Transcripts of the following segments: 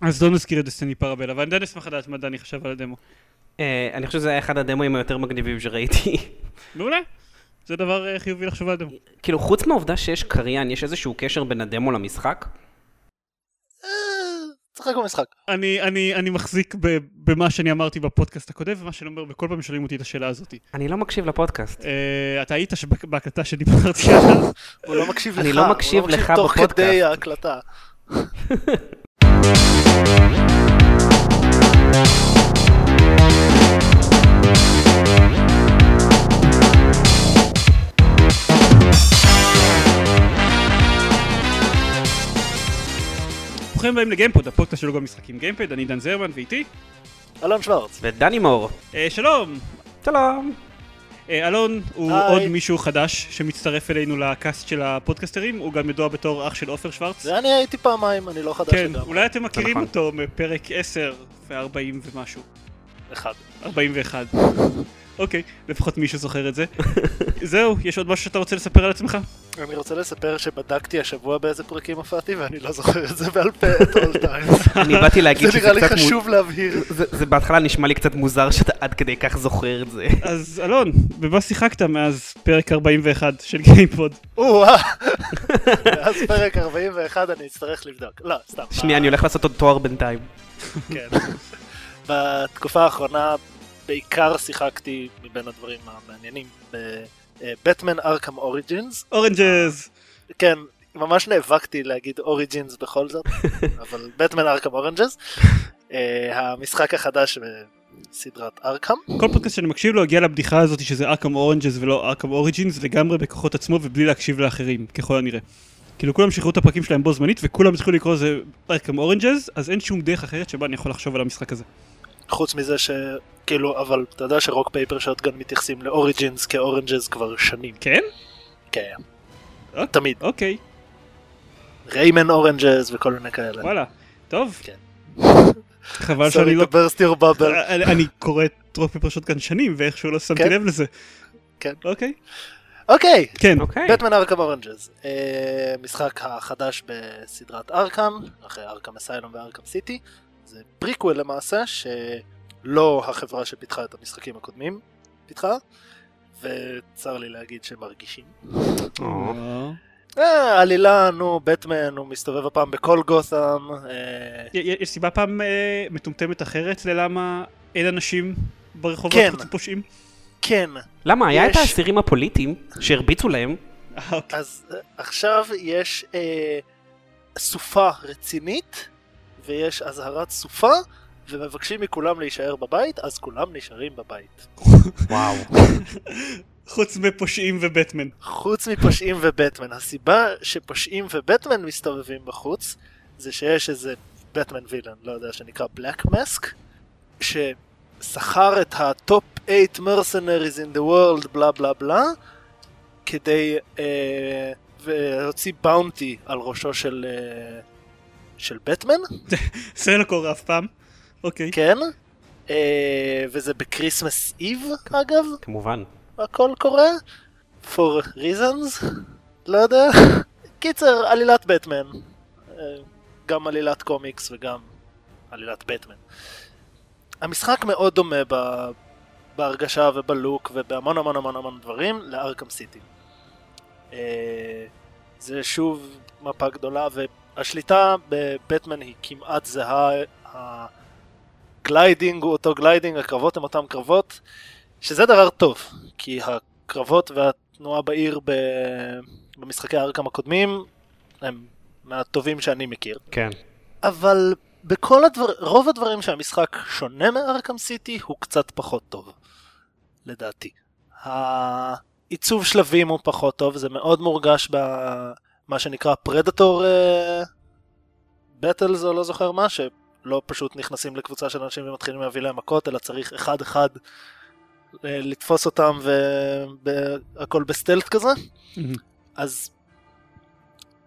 אז לא נזכיר את דסטיני פרבל, אבל אני עדיין אשמח לדעת מה דני חשב על הדמו. אה, אני חושב שזה היה אחד הדמוים היותר מגניבים שראיתי. מעולה. זה דבר אה, חיובי לחשוב על הדמו. כאילו, חוץ מהעובדה שיש קריין, יש איזשהו קשר בין הדמו למשחק? אה, צחק במשחק. אני, אני, אני מחזיק ב, במה שאני אמרתי בפודקאסט הקודם, ומה שאני אומר בכל פעם שואלים אותי את השאלה הזאת. אני לא מקשיב לפודקאסט. אתה היית שבק- בהקלטה שדיברתי עליו? הוא לא מקשיב לך. אני לא מקשיב הוא לך תוך בפודקאסט. כדי ההקלטה. ברוכים הבאים לגיימפוד, הפודקאסט של לוגו משחקים גיימפד, אני דן זרמן ואיתי. אלון שוורץ. ודני מור. Uh, שלום, שלום. Uh, אלון הוא היי. עוד מישהו חדש שמצטרף אלינו לקאסט של הפודקאסטרים, הוא גם ידוע בתור אח של עופר שוורץ. זה אני הייתי פעמיים, אני לא חדש כן, לגמרי. אולי אתם מכירים נכון. אותו מפרק 10 ו-40 ומשהו. אחד. 41. אוקיי, לפחות מישהו זוכר את זה. זהו, יש עוד משהו שאתה רוצה לספר על עצמך? אני רוצה לספר שבדקתי השבוע באיזה פרקים הופעתי ואני לא זוכר את זה בעל פה את all times. אני באתי להגיד זה שזה נראה לי קצת מוזר. חשוב להבהיר. זה, זה בהתחלה נשמע לי קצת מוזר שאתה עד כדי כך זוכר את זה. אז אלון, במה שיחקת מאז פרק 41 של גיימפוד? או-אה. מאז פרק 41 אני אצטרך לבדוק. לא, סתם. שנייה, אני הולך לעשות עוד תואר בינתיים. כן. בתקופה האחרונה בעיקר שיחקתי מבין הדברים המעניינים בבטמן ארכם Origins. Oranges! כן, ממש נאבקתי להגיד Origins בכל זאת, אבל בטמן ארכם Oranges. המשחק החדש בסדרת ארכם. כל פודקאסט שאני מקשיב לו הגיע לבדיחה הזאת שזה ארכם Oranges ולא ארכם Origins לגמרי בכוחות עצמו ובלי להקשיב לאחרים, ככל הנראה. כאילו כולם שחררו את הפרקים שלהם בו זמנית וכולם התחילו לקרוא לזה ארכם Oranges, אז אין שום דרך אחרת שבה אני יכול לחשוב על המשחק הזה. חוץ מזה שכאילו, אבל אתה יודע שרוק פייפר שוטגאן מתייחסים ל Origins כ Oranges כבר שנים. כן? כן. אוקיי. תמיד. אוקיי, ריימן Oranges וכל מיני כאלה. וואלה. טוב. כן. חבל שאני לא... bubble. אני קורא את רוק פייפר שוטגאן שנים ואיכשהו לא שמתי כן? לב לזה. כן. אוקיי. אוקיי, כן. אוקיי. בטמן ארכם Oranges. אה, משחק החדש בסדרת ארכם, אחרי ארכם אסיילום וארכם סיטי. זה פריקוול למעשה, שלא החברה שפיתחה את המשחקים הקודמים פיתחה, וצר לי להגיד שמרגישים. או, אה, עלילה, נו, בטמן, הוא מסתובב הפעם בכל גות'אם. אה, יש סיבה פעם אה, מטומטמת אחרת ללמה אין אנשים ברחובות כן. חוץ מפושעים? כן, למה, היה את האסירים הפוליטיים שהרביצו להם? אה, אוקיי. אז אה, עכשיו יש אה, סופה רצינית, ויש אזהרת סופה, ומבקשים מכולם להישאר בבית, אז כולם נשארים בבית. וואו. חוץ מפושעים ובטמן. חוץ מפושעים ובטמן. הסיבה שפושעים ובטמן מסתובבים בחוץ, זה שיש איזה בטמן villain, לא יודע, שנקרא בלק מסק, ששכר את ה top 8 mercenaries in the world בלה בלה בלה, כדי אה, להוציא bounty על ראשו של, אה, של בטמן, זה לא קורה אף פעם. אוקיי. כן, אה, וזה ב Christmas Eve אגב, כמובן. הכל קורה, for reasons, לא יודע. קיצר, עלילת בטמן. אה, גם עלילת קומיקס וגם עלילת בטמן. המשחק מאוד דומה ב... בהרגשה וב look ובהמון המון המון המון דברים לארכם סיטי. אה, זה שוב מפה גדולה והשליטה בבטמן היא כמעט זהה, ה gliding הוא אותו gliding, הקרבות הם אותם קרבות, שזה דבר טוב, כי הקרבות והתנועה בעיר ב... במשחקי הארכם הקודמים הם מהטובים שאני מכיר. כן. אבל בכל הדבר... רוב הדברים שהמשחק שונה מארכם סיטי הוא קצת פחות טוב, לדעתי. העיצוב שלבים הוא פחות טוב, זה מאוד מורגש במה שנקרא פרדטור בטלס או לא זוכר מה, שלא פשוט נכנסים לקבוצה של אנשים ומתחילים להביא להם מכות, אלא צריך אחד אחד אה, לתפוס אותם והכל בסטלט כזה. אז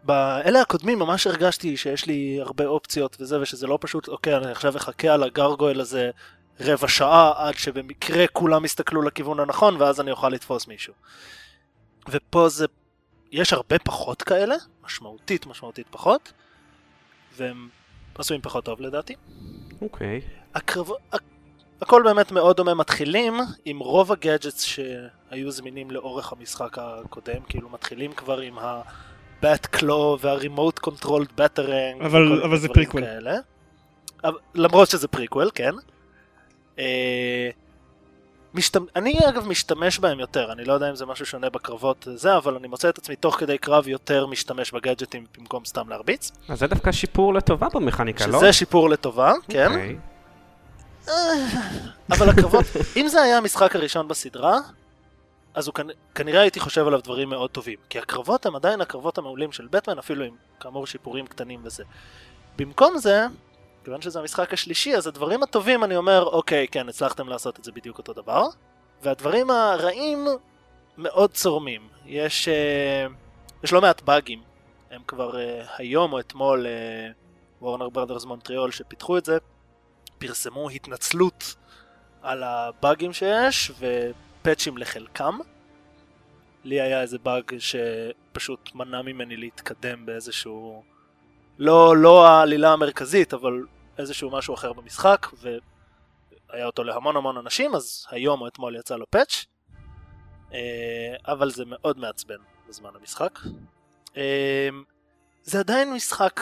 באלה הקודמים ממש הרגשתי שיש לי הרבה אופציות וזה ושזה לא פשוט אוקיי אני עכשיו אחכה על הגרגויל הזה רבע שעה עד שבמקרה כולם יסתכלו לכיוון הנכון ואז אני אוכל לתפוס מישהו. ופה זה יש הרבה פחות כאלה משמעותית משמעותית פחות והם עשויים פחות טוב לדעתי. אוקיי. הקרב... הכל באמת מאוד דומה, מתחילים עם רוב ה gadgets שהיו זמינים לאורך המשחק הקודם, כאילו מתחילים כבר עם ה-Bat Claw וה-Remote Controlled Batarang. אבל, אבל זה פריקוול. כאלה. אבל, למרות שזה פריקוול, כן. אה, משת... אני אגב משתמש בהם יותר, אני לא יודע אם זה משהו שונה בקרבות זה, אבל אני מוצא את עצמי תוך כדי קרב יותר משתמש בגאדג'טים במקום סתם להרביץ. אז זה דווקא שיפור לטובה במכניקה, לא? שזה שיפור לטובה, כן. אוקיי. אבל הקרבות, אם זה היה המשחק הראשון בסדרה, אז הוא כנ- כנראה הייתי חושב עליו דברים מאוד טובים. כי הקרבות הם עדיין הקרבות המעולים של בטמן, אפילו עם כאמור שיפורים קטנים וזה. במקום זה, כיוון שזה המשחק השלישי, אז הדברים הטובים אני אומר, אוקיי, כן, הצלחתם לעשות את זה בדיוק אותו דבר. והדברים הרעים מאוד צורמים. יש, אה, יש לא מעט באגים. הם כבר אה, היום או אתמול, וורנר ברדרס מונטריאול שפיתחו את זה, פרסמו התנצלות על הבאגים שיש ופאצ'ים לחלקם. לי היה איזה באג שפשוט מנע ממני להתקדם באיזשהו... לא, לא העלילה המרכזית, אבל איזשהו משהו אחר במשחק, והיה אותו להמון המון אנשים, אז היום או אתמול יצא לו פאץ', אה, אבל זה מאוד מעצבן בזמן המשחק. אה, זה עדיין משחק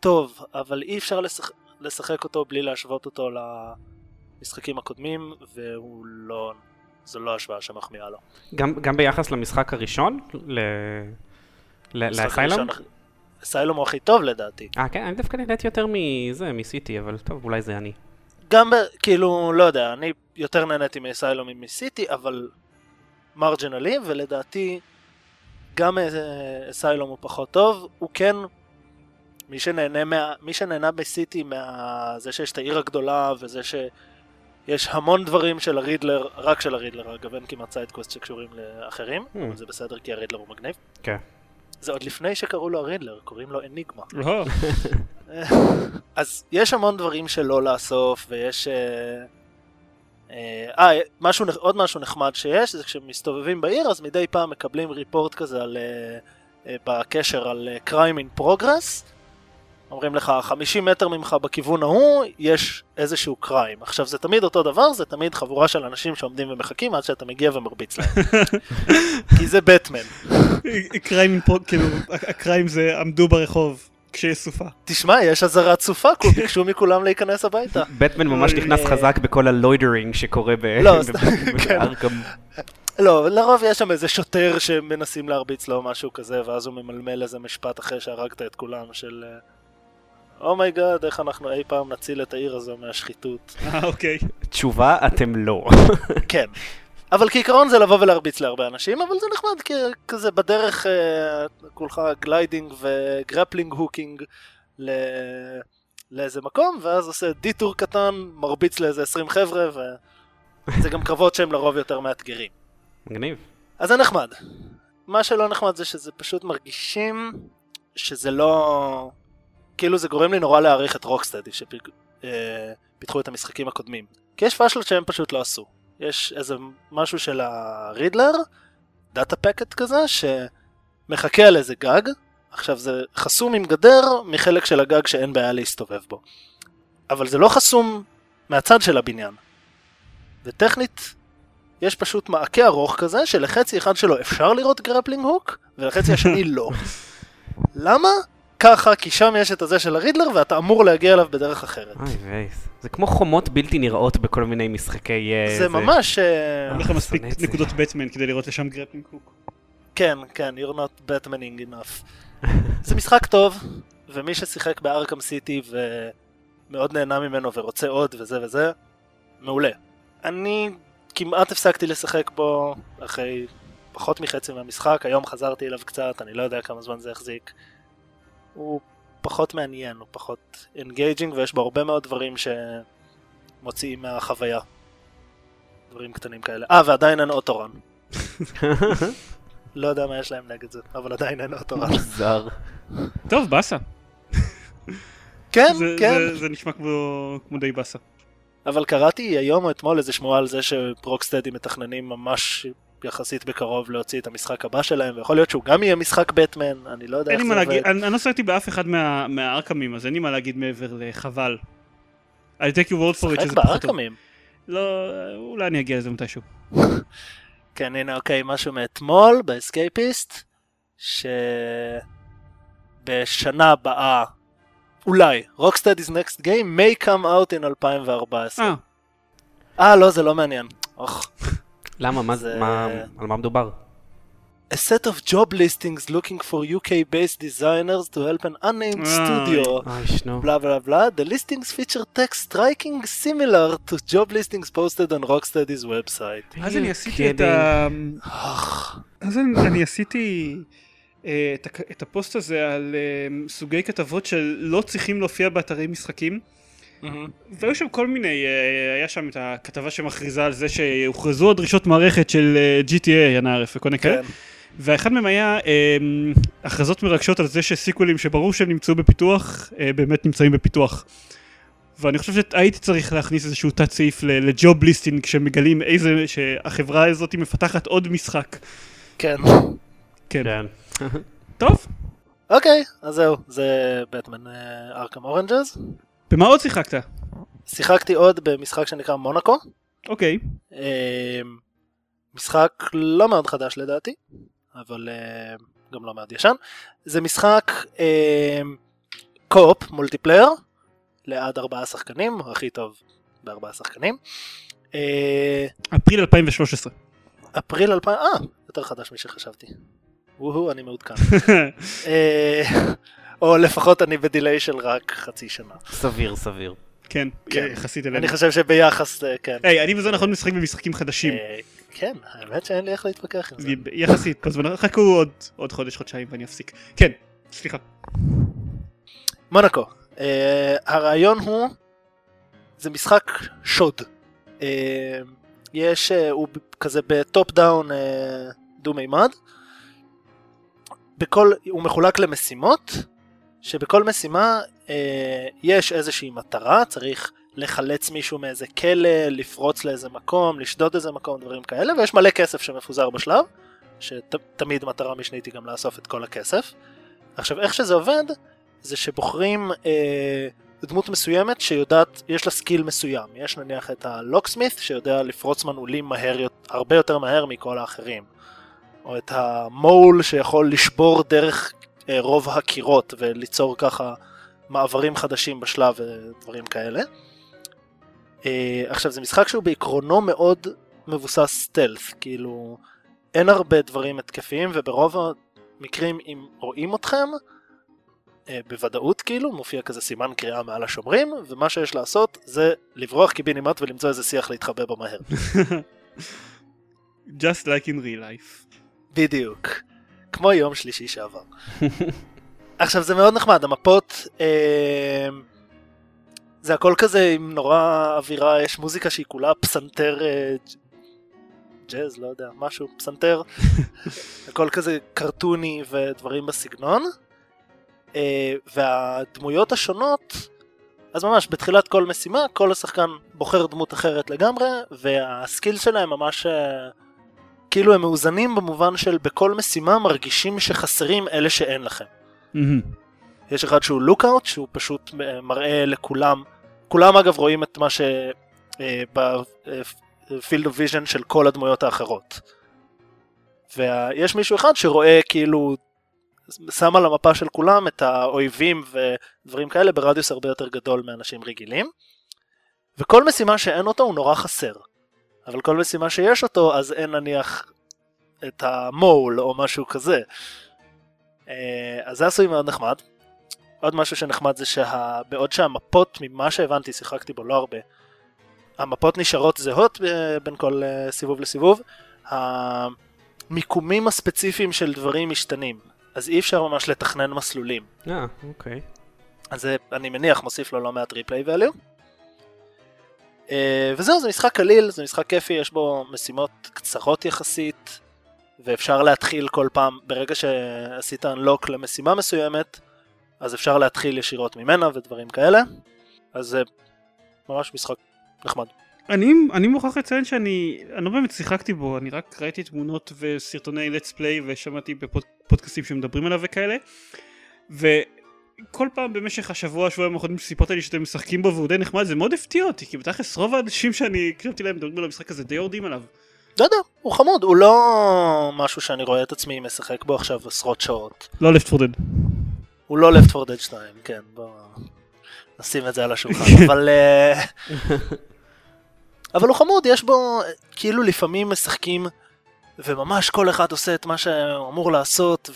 טוב, אבל אי אפשר לשחק, לשחק אותו בלי להשוות אותו למשחקים הקודמים, והוא לא... זו לא השוואה שמחמיאה לו. גם, גם ביחס למשחק הראשון? ל... ל- אסיילום הוא הכי טוב לדעתי. אה, כן, אני דווקא נהניתי יותר מזה, מסיטי, אבל טוב, אולי זה אני. גם ב... כאילו, לא יודע, אני יותר נהניתי מאסיילום מסיטי, אבל marginally, ולדעתי גם אה, אסיילום הוא פחות טוב, הוא כן... מי שנהנה, מה... מי שנהנה בסיטי מהזה שיש את העיר הגדולה וזה שיש המון דברים של הרידלר, רק של הרידלר אגב, אין כמעט side quest שקשורים לאחרים, Hmm. אבל זה בסדר כי הרידלר הוא מגניב. כן. זה עוד לפני שקראו לו הרידלר, קוראים לו אניגמה. אז יש המון דברים שלא לאסוף, ויש... אה, אה, אה, משהו, עוד משהו נחמד שיש, זה כשמסתובבים בעיר, אז מדי פעם מקבלים ריפורט כזה על, אה, אה, בקשר על crime in progress. אומרים לך, 50 מטר ממך בכיוון ההוא, יש איזשהו קריים. עכשיו, זה תמיד אותו דבר, זה תמיד חבורה של אנשים שעומדים ומחכים עד שאתה מגיע ומרביץ להם. כי זה בטמן. קריים, פה- כאילו, הקריים זה עמדו ברחוב כשיש סופה. תשמע, יש אזהרת סופה, ביקשו מכולם להיכנס הביתה. בטמן ממש אוי, נכנס אה, חזק בכל הלוידרינג שקורה ב... לא, כן. בארכם. לא, לרוב יש שם איזה שוטר שמנסים להרביץ לו משהו כזה, ואז הוא ממלמל איזה משפט אחרי שהרגת את כולם של... אומייגאד, איך אנחנו אי פעם נציל את העיר הזו מהשחיתות. אה, אוקיי. תשובה, אתם לא. כן. אבל כעיקרון זה לבוא ולהרביץ להרבה אנשים, אבל זה נחמד כי כזה בדרך אה, כולך gliding ו grappling hooking ל... לאיזה מקום, ואז עושה detour קטן, מרביץ לאיזה 20 חבר'ה, וזה גם קרבות שהם לרוב יותר מאתגרים. מגניב. אז זה נחמד. מה שלא נחמד זה שזה פשוט מרגישים שזה לא... כאילו זה גורם לי נורא להעריך את רוקסטדי שפיתחו את המשחקים הקודמים. כי יש פאשלות שהם פשוט לא עשו. יש איזה משהו של הרידלר, data packet כזה, שמחכה על איזה גג. עכשיו זה חסום עם גדר מחלק של הגג שאין בעיה להסתובב בו. אבל זה לא חסום מהצד של הבניין. וטכנית יש פשוט מעקה ארוך כזה שלחצי אחד שלו אפשר לירות grappling hook ולחצי השני לא. למה? ככה, כי שם יש את הזה של הרידלר ואתה אמור להגיע אליו בדרך אחרת. אוי וייס. זה כמו חומות בלתי נראות בכל מיני משחקי... אה, זה ממש... אה, אין לך מספיק. נקודות בטמן כדי לראות לשם גרפלינג הוק. כן, כן, you're not Batmaning enough. זה משחק טוב, ומי ששיחק בארקם סיטי ומאוד נהנה ממנו ורוצה עוד וזה וזה, מעולה. אני כמעט הפסקתי לשחק בו אחרי פחות מחצי מהמשחק, היום חזרתי אליו קצת, אני לא יודע כמה זמן זה יחזיק. הוא פחות מעניין, הוא פחות engaging ויש בו הרבה מאוד דברים שמוציאים מהחוויה. דברים קטנים כאלה. אה, ועדיין אין auto-run. לא יודע מה יש להם נגד זה, אבל עדיין אין auto-run. מוזר. טוב, באסה. כן, זה- כן. זה- זה נשמע כמו כמו די באסה. אבל קראתי היום או אתמול איזה שמועה על זה שרוקסטדי מתכננים ממש יחסית בקרוב להוציא את המשחק הבא שלהם, ויכול להיות שהוא גם יהיה משחק בטמן, אני לא יודע איך זה עובד. להגיד, אני אני לא שחקתי באף אחד מה- מהארקמים, אז אין לי מה להגיד מעבר לחבל. I take your word for it שזה פחות טוב. לא, אולי אני אגיע לזה מתישהו. כן, הנה אוקיי, משהו מאתמול באסקייפיסט, שבשנה הבאה, אולי, Rocksteady's Next Game may come out in 2014. אה, אה, לא, זה לא מעניין. אוח. למה? מה זה-? מה- על מה מדובר? A set of job listings looking for UK-based designers to help an unnamed אה, studio. blah blah blah. The listings feature text striking similar to job listings posted on Rocksteady's website. אז אני עשיתי את ה... אז אני, עשיתי אה, את, הפוסט הזה על אה, סוגי כתבות שלא צריכים להופיע באתרי משחקים. והיו שם כל מיני, אה, היה שם את הכתבה שמכריזה על זה שהוכרזו הדרישות מערכת של אה, GTA, ינערף וכל מיני כאלה. כן. ואחד מהם היה אה, הכרזות מרגשות על זה שסיקוולים שברור שהם נמצאו בפיתוח, אה, באמת נמצאים בפיתוח. ואני חושב שהייתי צריך להכניס איזשהו תת סעיף ל- לג'וב ליסטינג כשמגלים איזה, שהחברה הזאת מפתחת עוד משחק. כן. כן. כן. טוב, אוקיי, אז זהו, זה בטמן ארכם אורנג'ז. במה עוד שיחקת? שיחקתי עוד במשחק שנקרא מונאקו. אוקיי. אה, משחק לא מאוד חדש לדעתי, אבל אה, גם לא מאוד ישן. זה משחק אה, co-op multiplayer לעד ארבעה שחקנים, הכי טוב בארבעה שחקנים. אה, אפריל 2013. אפריל 2000, אה, יותר חדש משחשבתי. וואו, אני מעודכן. אה, או לפחות אני ב delay של רק חצי שנה. סביר, סביר. כן, כן. יחסית אלינו. אני חושב שביחס, אה, כן. היי, אני וזה נכון משחק במשחקים חדשים. אה, כן, האמת שאין לי איך להתווכח עם זה. יחסית, כל הזמן, חכו עוד, עוד חודש, חודשיים ואני אפסיק. כן, סליחה. מונקו. Uh, הרעיון הוא, זה משחק שוד. יש, הוא ב- כזה ב top down דו מימד. בכל, הוא מחולק למשימות, שבכל משימה uh, יש איזושהי מטרה, צריך לחלץ מישהו מאיזה כלא, לפרוץ לאיזה מקום, לשדוד איזה מקום, דברים כאלה, ויש מלא כסף שמפוזר בשלב, שתמיד מטרה משנית היא גם לאסוף את כל הכסף. עכשיו, איך שזה עובד, זה שבוחרים אה, דמות מסוימת שיודעת, יש לה skill מסוים. יש נניח את ה locksmith שיודע לפרוץ מנעולים מהר, הרבה יותר מהר מכל האחרים. או את המול שיכול לשבור דרך אה, רוב הקירות וליצור ככה מעברים חדשים בשלב ודברים כאלה. אה, עכשיו זה משחק שהוא בעקרונו מאוד מבוסס סטלף, כאילו אין הרבה דברים התקפיים וברוב המקרים אם רואים אתכם אה, בוודאות כאילו, מופיע כזה סימן קריאה מעל השומרים, ומה שיש לעשות זה לברוח קיבינימט ולמצוא איזה שיח להתחבא בו מהר. Just like in real life. בדיוק. כמו יום שלישי שעבר. עכשיו זה מאוד נחמד, המפות, אה, זה הכל כזה עם נורא אווירה, יש מוזיקה שהיא כולה פסנתר אה, ג'אז, לא יודע, משהו, פסנתר, הכל כזה קרטוני ודברים בסגנון. אה, והדמויות השונות, אז ממש בתחילת כל משימה, כל השחקן בוחר דמות אחרת לגמרי, והסקיל שלהם ממש... אה, כאילו הם מאוזנים במובן של בכל משימה מרגישים שחסרים אלה שאין לכם. מהמם. יש אחד שהוא lookout שהוא פשוט אה, מראה לכולם, כולם אגב רואים את מה שב field of vision של כל הדמויות האחרות. ויש מישהו אחד שרואה כאילו, שם על המפה של כולם את האויבים ודברים כאלה ברדיוס הרבה יותר גדול מאנשים רגילים. וכל משימה שאין אותו הוא נורא חסר. אבל כל משימה שיש אותו אז אין נניח את המול או משהו כזה. אה, אז זה עשוי מאוד נחמד. עוד משהו שנחמד זה שבעוד שהמפות ממה שהבנתי שיחקתי בו לא הרבה המפות נשארות זהות ב- בין כל אה, סיבוב לסיבוב המיקומים הספציפיים של דברים משתנים אז אי אפשר ממש לתכנן מסלולים אה, אוקיי. אז זה אני מניח מוסיף לו לא מעט ריפליי value. אה, וזהו זה משחק קליל זה משחק כיפי יש בו משימות קצרות יחסית ואפשר להתחיל כל פעם ברגע שעשית unlock למשימה מסוימת אז אפשר להתחיל ישירות ממנה ודברים כאלה אז זה ממש משחק נחמד. אני, אני מוכרח לציין שאני אני לא באמת שיחקתי בו, אני רק ראיתי תמונות וסרטוני let's play ושמעתי בפודקאסטים שמדברים עליו וכאלה. וכל פעם במשך השבוע, שבועיים האחרונים שסיפרת לי שאתם משחקים בו והוא די נחמד, זה מאוד הפתיע אותי, כי בתכלס רוב האנשים שאני הקשבתי להם מדברים על המשחק הזה די יורדים עליו. לא יודע, הוא חמוד, הוא לא משהו שאני רואה את עצמי משחק בו עכשיו עשרות שעות. לא 4 dead. הוא לא 4 Dead 2, כן, בוא נשים את זה על השולחן, אבל... אה, אבל הוא חמוד, יש בו, כאילו לפעמים משחקים, וממש כל אחד עושה את מה שהוא אמור לעשות,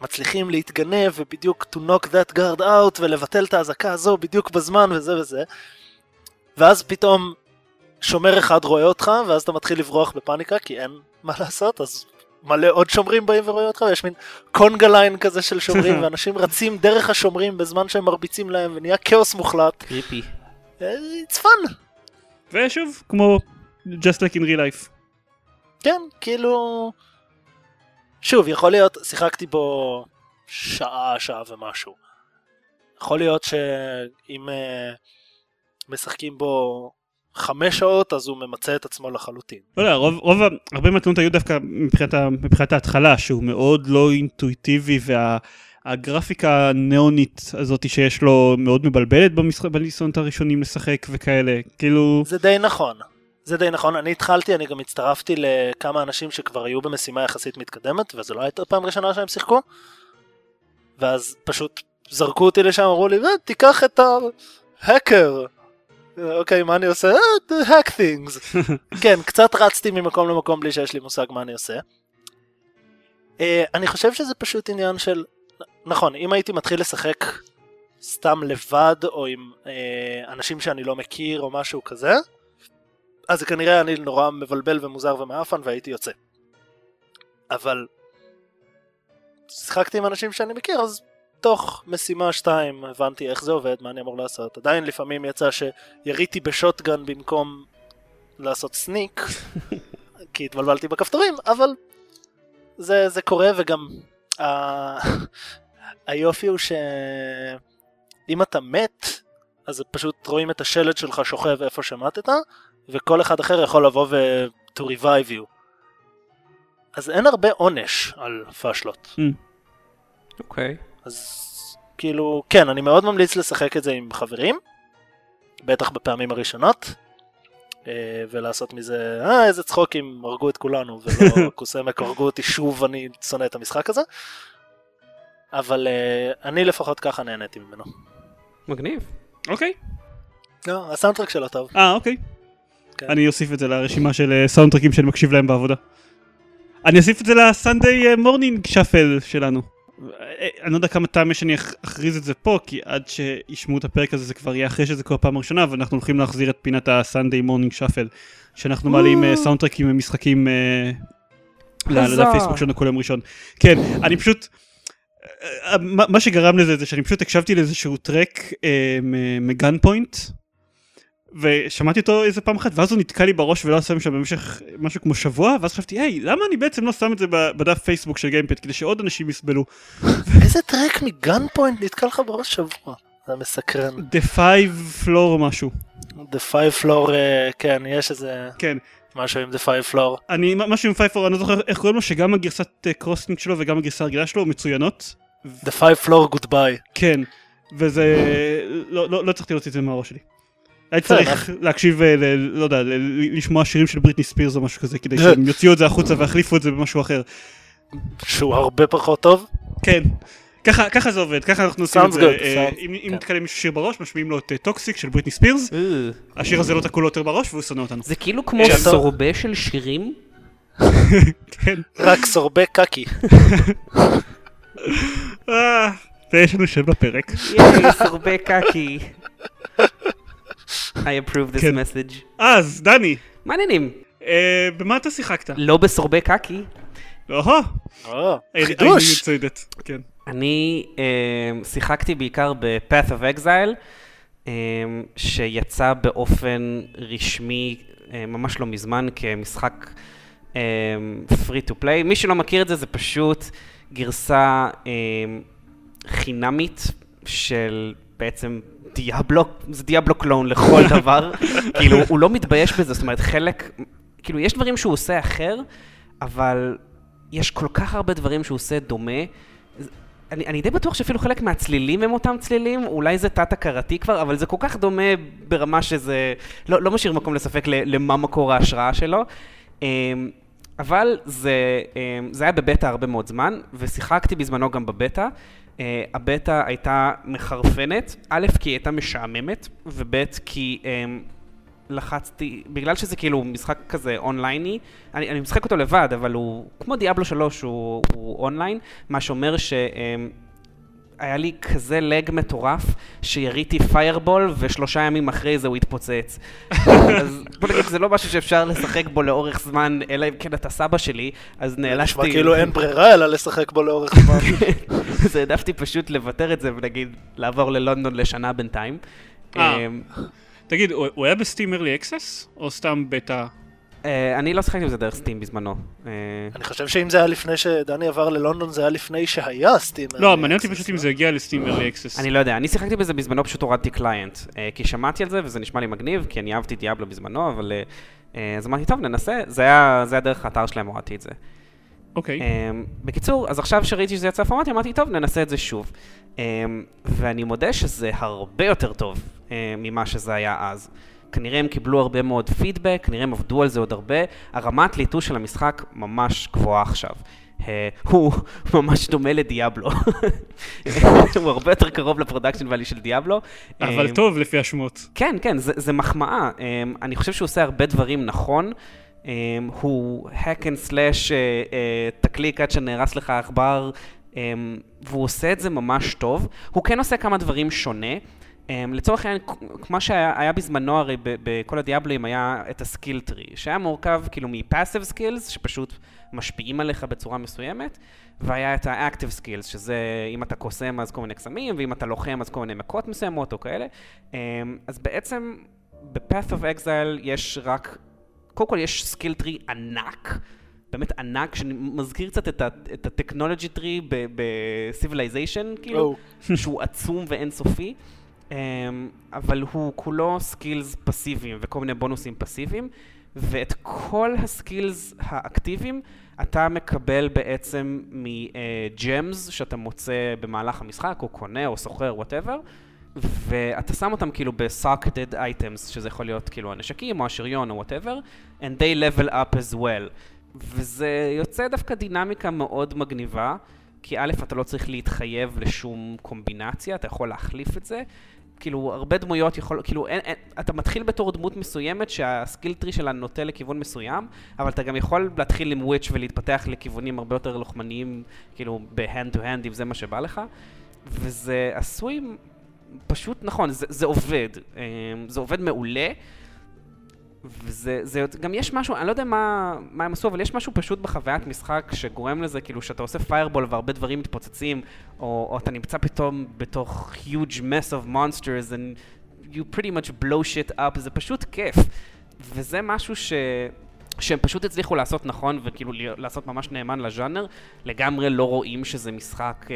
ומצליחים להתגנב, ובדיוק to knock that guard out, ולבטל את האזעקה הזו בדיוק בזמן, וזה וזה. ואז פתאום שומר אחד רואה אותך, ואז אתה מתחיל לברוח בפאניקה, כי אין מה לעשות, אז מלא עוד שומרים באים ורואים אותך, ויש מין קונגה ליין כזה של שומרים, ואנשים רצים דרך השומרים בזמן שהם מרביצים להם, ונהיה כאוס מוחלט. קריפי. אה, It's fun. ושוב, כמו just like in real life. כן, כאילו... שוב, יכול להיות, שיחקתי בו שעה, שעה ומשהו. יכול להיות שאם אה, משחקים בו חמש שעות, אז הוא ממצה את עצמו לחלוטין. לא יודע, רוב, רוב, ה- הרבה מהתלונות היו דווקא מבחינת, מבחינת ההתחלה, שהוא מאוד לא אינטואיטיבי והגרפיקה הניאונית הזאת שיש לו מאוד מבלבלת בניסיונות הראשונים לשחק וכאלה, כאילו, זה די נכון. זה די נכון, אני התחלתי, אני גם הצטרפתי לכמה אנשים שכבר היו במשימה יחסית מתקדמת, וזו לא הייתה פעם ראשונה שהם שיחקו. ואז פשוט זרקו אותי לשם, אמרו לי, "אה, תיקח את ההאקר. אוקיי, מה אני עושה? "אה, hack things. כן, קצת רצתי ממקום למקום בלי שיש לי מושג מה אני עושה. אה, אני חושב שזה פשוט עניין של... נכון, אם הייתי מתחיל לשחק סתם לבד, או עם אה, אנשים שאני לא מכיר, או משהו כזה, אז זה כנראה אני נורא מבלבל ומוזר ומאפן והייתי יוצא. אבל שיחקתי עם אנשים שאני מכיר, אז תוך משימה 2 הבנתי איך זה עובד, מה אני אמור לעשות. עדיין לפעמים יצא שיריתי בשוטגן במקום לעשות סניק, כי התבלבלתי בכפתורים, אבל זה, זה קורה וגם ה... היופי הוא שאם אתה מת, אז פשוט רואים את השלט שלך שוכב איפה שמטת, וכל אחד אחר יכול לבוא ו- to revive you. אז אין הרבה עונש על פאשלות. אוקיי. אז כאילו, כן, אני מאוד ממליץ לשחק את זה עם חברים, בטח בפעמים הראשונות, אה, ולעשות מזה, אה, איזה צחוקים, הרגו את כולנו, ולא קוסמק, הרגו אותי שוב, אני שונא את המשחק הזה. אבל אה, אני לפחות ככה נהניתי ממנו. מגניב. אוקיי, לא, ה soundtrack שלו טוב. אה אוקיי. כן. אני אוסיף את זה לרשימה של אה, סאונדטרקים שאני מקשיב להם בעבודה. אני אוסיף את זה ל Sunday Morning Shuffle שלנו. אה, אני לא יודע כמה טעם יש שאני אכ- אכריז את זה פה, כי עד שישמעו את הפרק הזה זה כבר יהיה אחרי שזה כבר פעם ראשונה, ואנחנו הולכים להחזיר את פינת ה Sunday Morning Shuffle, שאנחנו מעלים אה, סאונדטרקים ממשחקים אה. לפייסבוק שלנו כל יום ראשון. כן, אני פשוט... אה, מה שגרם לזה זה שאני פשוט הקשבתי לאיזשהו track אה, מ Gunpoint, ושמעתי אותו איזה פעם אחת, ואז הוא נתקע לי בראש ולא שם שם במשך משהו כמו שבוע, ואז חשבתי, היי, למה אני בעצם לא שם את זה בדף פייסבוק של גיימפוד, כדי שעוד אנשים יסבלו. איזה track מ Gunpoint נתקע לך בראש שבוע? זה מסקרן. The Five Floor משהו. The Five Floor, אה, כן, יש איזה כן. משהו עם The Five Floor. אני, משהו עם פייפור, אני לא זוכר איך קוראים לו, שגם הגרסת אה, קרוסינג שלו וגם הגרסה הרגילה שלו מצוינות. The Five Floor Goodbye. כן. וזה... לא, לא, לא הצלחתי להוציא את זה מהראש שלי. הייתי Fair צריך להקשיב, אה, לא יודע, לשמוע שירים של בריטני ספירס או משהו כזה, כדי שהם יוציאו את זה החוצה ויחליפו את זה במשהו אחר. שהוא הרבה פחות טוב. כן. ככה, ככה זה עובד, ככה אנחנו עושים את זה. good, אה, אם אם כן. נתקע למישהו שיר בראש, משמיעים לו את טוקסיק של בריטני ספירס, אה, השיר הזה לא תקעו לו יותר בראש והוא שונא אותנו. זה כאילו כמו. סורבה של שירים. כן. רק סורבה קקי. אה, ויש לנו שם לפרק. ייי, סורבה קקי. I approve this כן. message. אז, דני, מעניינים. אה, במה אתה שיחקת? לא בסורבה קקי. אוהו, או, היינו חידוש. כן. אני אה, שיחקתי בעיקר ב-Path of Exile, אה, שיצא באופן רשמי אה, ממש לא מזמן כמשחק אה, free to play. מי שלא מכיר את זה, זה פשוט גרסה אה, חינמית של בעצם דיאבלו, זה דיאבלו קלון לכל דבר. כאילו, הוא לא מתבייש בזה, זאת אומרת, חלק, כאילו, יש דברים שהוא עושה אחר, אבל יש כל כך הרבה דברים שהוא עושה דומה. אני, אני די בטוח שאפילו חלק מהצלילים הם אותם צלילים, אולי זה תת-הכרתי כבר, אבל זה כל כך דומה ברמה שזה לא, לא משאיר מקום לספק למה מקור ההשראה שלו. אמ, אבל זה, אמ, זה היה בבטא הרבה מאוד זמן, ושיחקתי בזמנו גם בבטא. אה, הבטא הייתה מחרפנת, א', כי היא הייתה משעממת, וב', כי אמ, לחצתי, בגלל שזה כאילו משחק כזה אונלייני, אני, אני משחק אותו לבד, אבל הוא כמו דיאבלו 3, הוא, הוא אונליין, מה שאומר שהיה לי כזה lag מטורף, שיריתי fireball ושלושה ימים אחרי זה הוא התפוצץ. אז בוא נגיד, זה לא משהו שאפשר לשחק בו לאורך זמן, אלא אם כן אתה סבא שלי, אז נאלצתי... נשמע כאילו אין ברירה אלא לשחק בו לאורך זמן. אז העדפתי פשוט לוותר את זה ונגיד לעבור ללונדון לשנה בינתיים. אה. אמ, תגיד, הוא היה ב Steam early access? או סתם בטא? אה, אני לא שחקתי עם זה דרך Steam בזמנו. אה, אני חושב שאם זה היה לפני שדני עבר ללונדון, זה היה לפני שהיה Steam. לא, מעניין אותי פשוט אם זה הגיע ל Steam early access. אני לא יודע, אני שיחקתי בזה בזמנו, פשוט הורדתי client. אה, כי שמעתי על זה וזה נשמע לי מגניב, כי אני אהבתי Diablo בזמנו, אבל... אז אמרתי, טוב, ננסה, זה היה דרך האתר שלהם, הורדתי את זה. אוקיי. בקיצור, אז עכשיו שראיתי שזה יצא פורמלי, אמרתי, טוב, ננסה את זה שוב. ואני מודה שזה הרבה יותר טוב ממה שזה היה אז. כנראה הם קיבלו הרבה מאוד פידבק, כנראה הם עבדו על זה עוד הרבה. הרמת ליטוש של המשחק ממש גבוהה עכשיו. Uh, הוא ממש דומה ל Diablo. הוא הרבה יותר קרוב ל production value של Diablo. אבל um, טוב לפי השמות. כן, כן, זה, זה מחמאה. Um, אני חושב שהוא עושה הרבה דברים נכון. Um, הוא hack and slash, uh, uh, תקליק עד שנהרס לך העכבר, um, והוא עושה את זה ממש טוב. הוא כן עושה כמה דברים שונה. Um, לצורך העניין, כמו שהיה בזמנו הרי בכל הדיאבלים היה את ה skill tree, שהיה מורכב כאילו מ passive skills, שפשוט משפיעים עליך בצורה מסוימת, והיה את ה active skills, שזה אם אתה קוסם אז כל מיני קסמים, ואם אתה לוחם אז כל מיני מכות מסוימות או כאלה. Um, אז בעצם ב-Path of Exile יש רק, קודם כל יש skill tree ענק, באמת ענק, שמזכיר קצת את ה technology tree ב-Civilization, כאילו, oh. שהוא עצום ואינסופי. Um, אבל הוא כולו skills פסיביים וכל מיני בונוסים פסיביים, ואת כל ה skills האקטיביים אתה מקבל בעצם מ gems שאתה מוצא במהלך המשחק, או קונה, או סוחר, whatever, ואתה שם אותם כאילו ב-socketed items, שזה יכול להיות כאילו הנשקים, או השריון, או whatever, and they level up as well. וזה יוצא דווקא דינמיקה מאוד מגניבה, כי א', אתה לא צריך להתחייב לשום קומבינציה, אתה יכול להחליף את זה. כאילו, הרבה דמויות יכול, כאילו, אין, אין, אתה מתחיל בתור דמות מסוימת שהסקיל טרי שלה נוטה לכיוון מסוים, אבל אתה גם יכול להתחיל עם וויץ' ולהתפתח לכיוונים הרבה יותר לוחמניים, כאילו, ב-hand to hand, אם זה מה שבא לך. וזה עשוי פשוט נכון, זה, זה עובד. אמ, זה עובד מעולה. וזה, זה, גם יש משהו, אני לא יודע מה, מה הם עשו, אבל יש משהו פשוט בחוויית משחק שגורם לזה, כאילו, שאתה עושה פיירבול והרבה דברים מתפוצצים, או, או אתה נמצא פתאום בתוך huge mess of monsters, and you pretty much blow shit up, זה פשוט כיף. וזה משהו ש... שהם פשוט הצליחו לעשות נכון וכאילו לעשות ממש נאמן לז'אנר, לגמרי לא רואים שזה משחק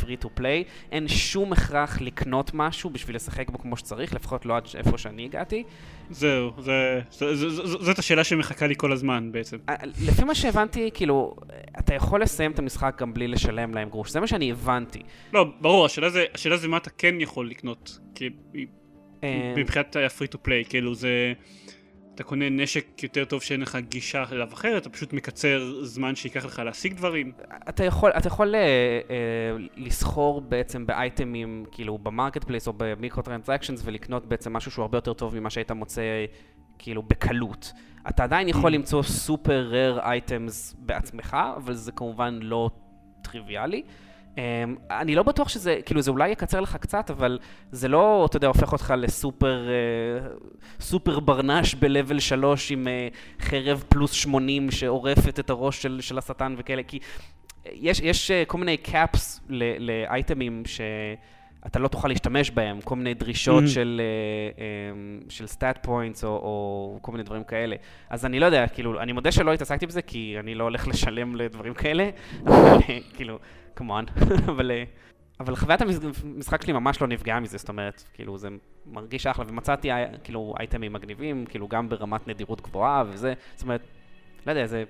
פרי טו פליי, אין שום הכרח לקנות משהו בשביל לשחק בו כמו שצריך, לפחות לא עד איפה שאני הגעתי. זהו, זה, זה, זה, זה, זאת השאלה שמחכה לי כל הזמן בעצם. אה, לפי מה שהבנתי, כאילו, אתה יכול לסיים את המשחק גם בלי לשלם להם גרוש, זה מה שאני הבנתי. לא, ברור, השאלה זה, השאלה זה מה אתה כן יכול לקנות, כי אה, מבחינת ה free to play, כאילו זה... אתה קונה נשק יותר טוב שאין לך גישה אליו אחרת, אתה פשוט מקצר זמן שייקח לך להשיג דברים. אתה יכול, אתה יכול אה, אה, לסחור בעצם באייטמים, כאילו ב marketplace או ב micro transactions ולקנות בעצם משהו שהוא הרבה יותר טוב ממה שהיית מוצא כאילו בקלות. אתה עדיין יכול mm. למצוא super rare items בעצמך, אבל זה כמובן לא טריוויאלי. אמ, אני לא בטוח שזה, כאילו זה אולי יקצר לך קצת, אבל זה לא, אתה יודע, הופך אותך לסופר אה, סופר ברנש ב-level 3 עם אה, חרב פלוס 80 שעורפת את הראש של, של השטן וכאלה, כי יש, יש אה, כל מיני caps לאייטמים שאתה לא תוכל להשתמש בהם, כל מיני דרישות mm-hmm. של, אה, אמ, של stat points או, או כל מיני דברים כאלה. אז אני לא יודע, כאילו, אני מודה שלא התעסקתי בזה, כי אני לא הולך לשלם לדברים כאלה, אבל כאילו... כמובן, אבל... אה, אבל חוויית המשחק שלי ממש לא נפגעה מזה, זאת אומרת, כאילו, זה מרגיש אחלה, ומצאתי, כאילו, אייטמים מגניבים, כאילו, גם ברמת נדירות גבוהה וזה, זאת אומרת, לא יודע, זה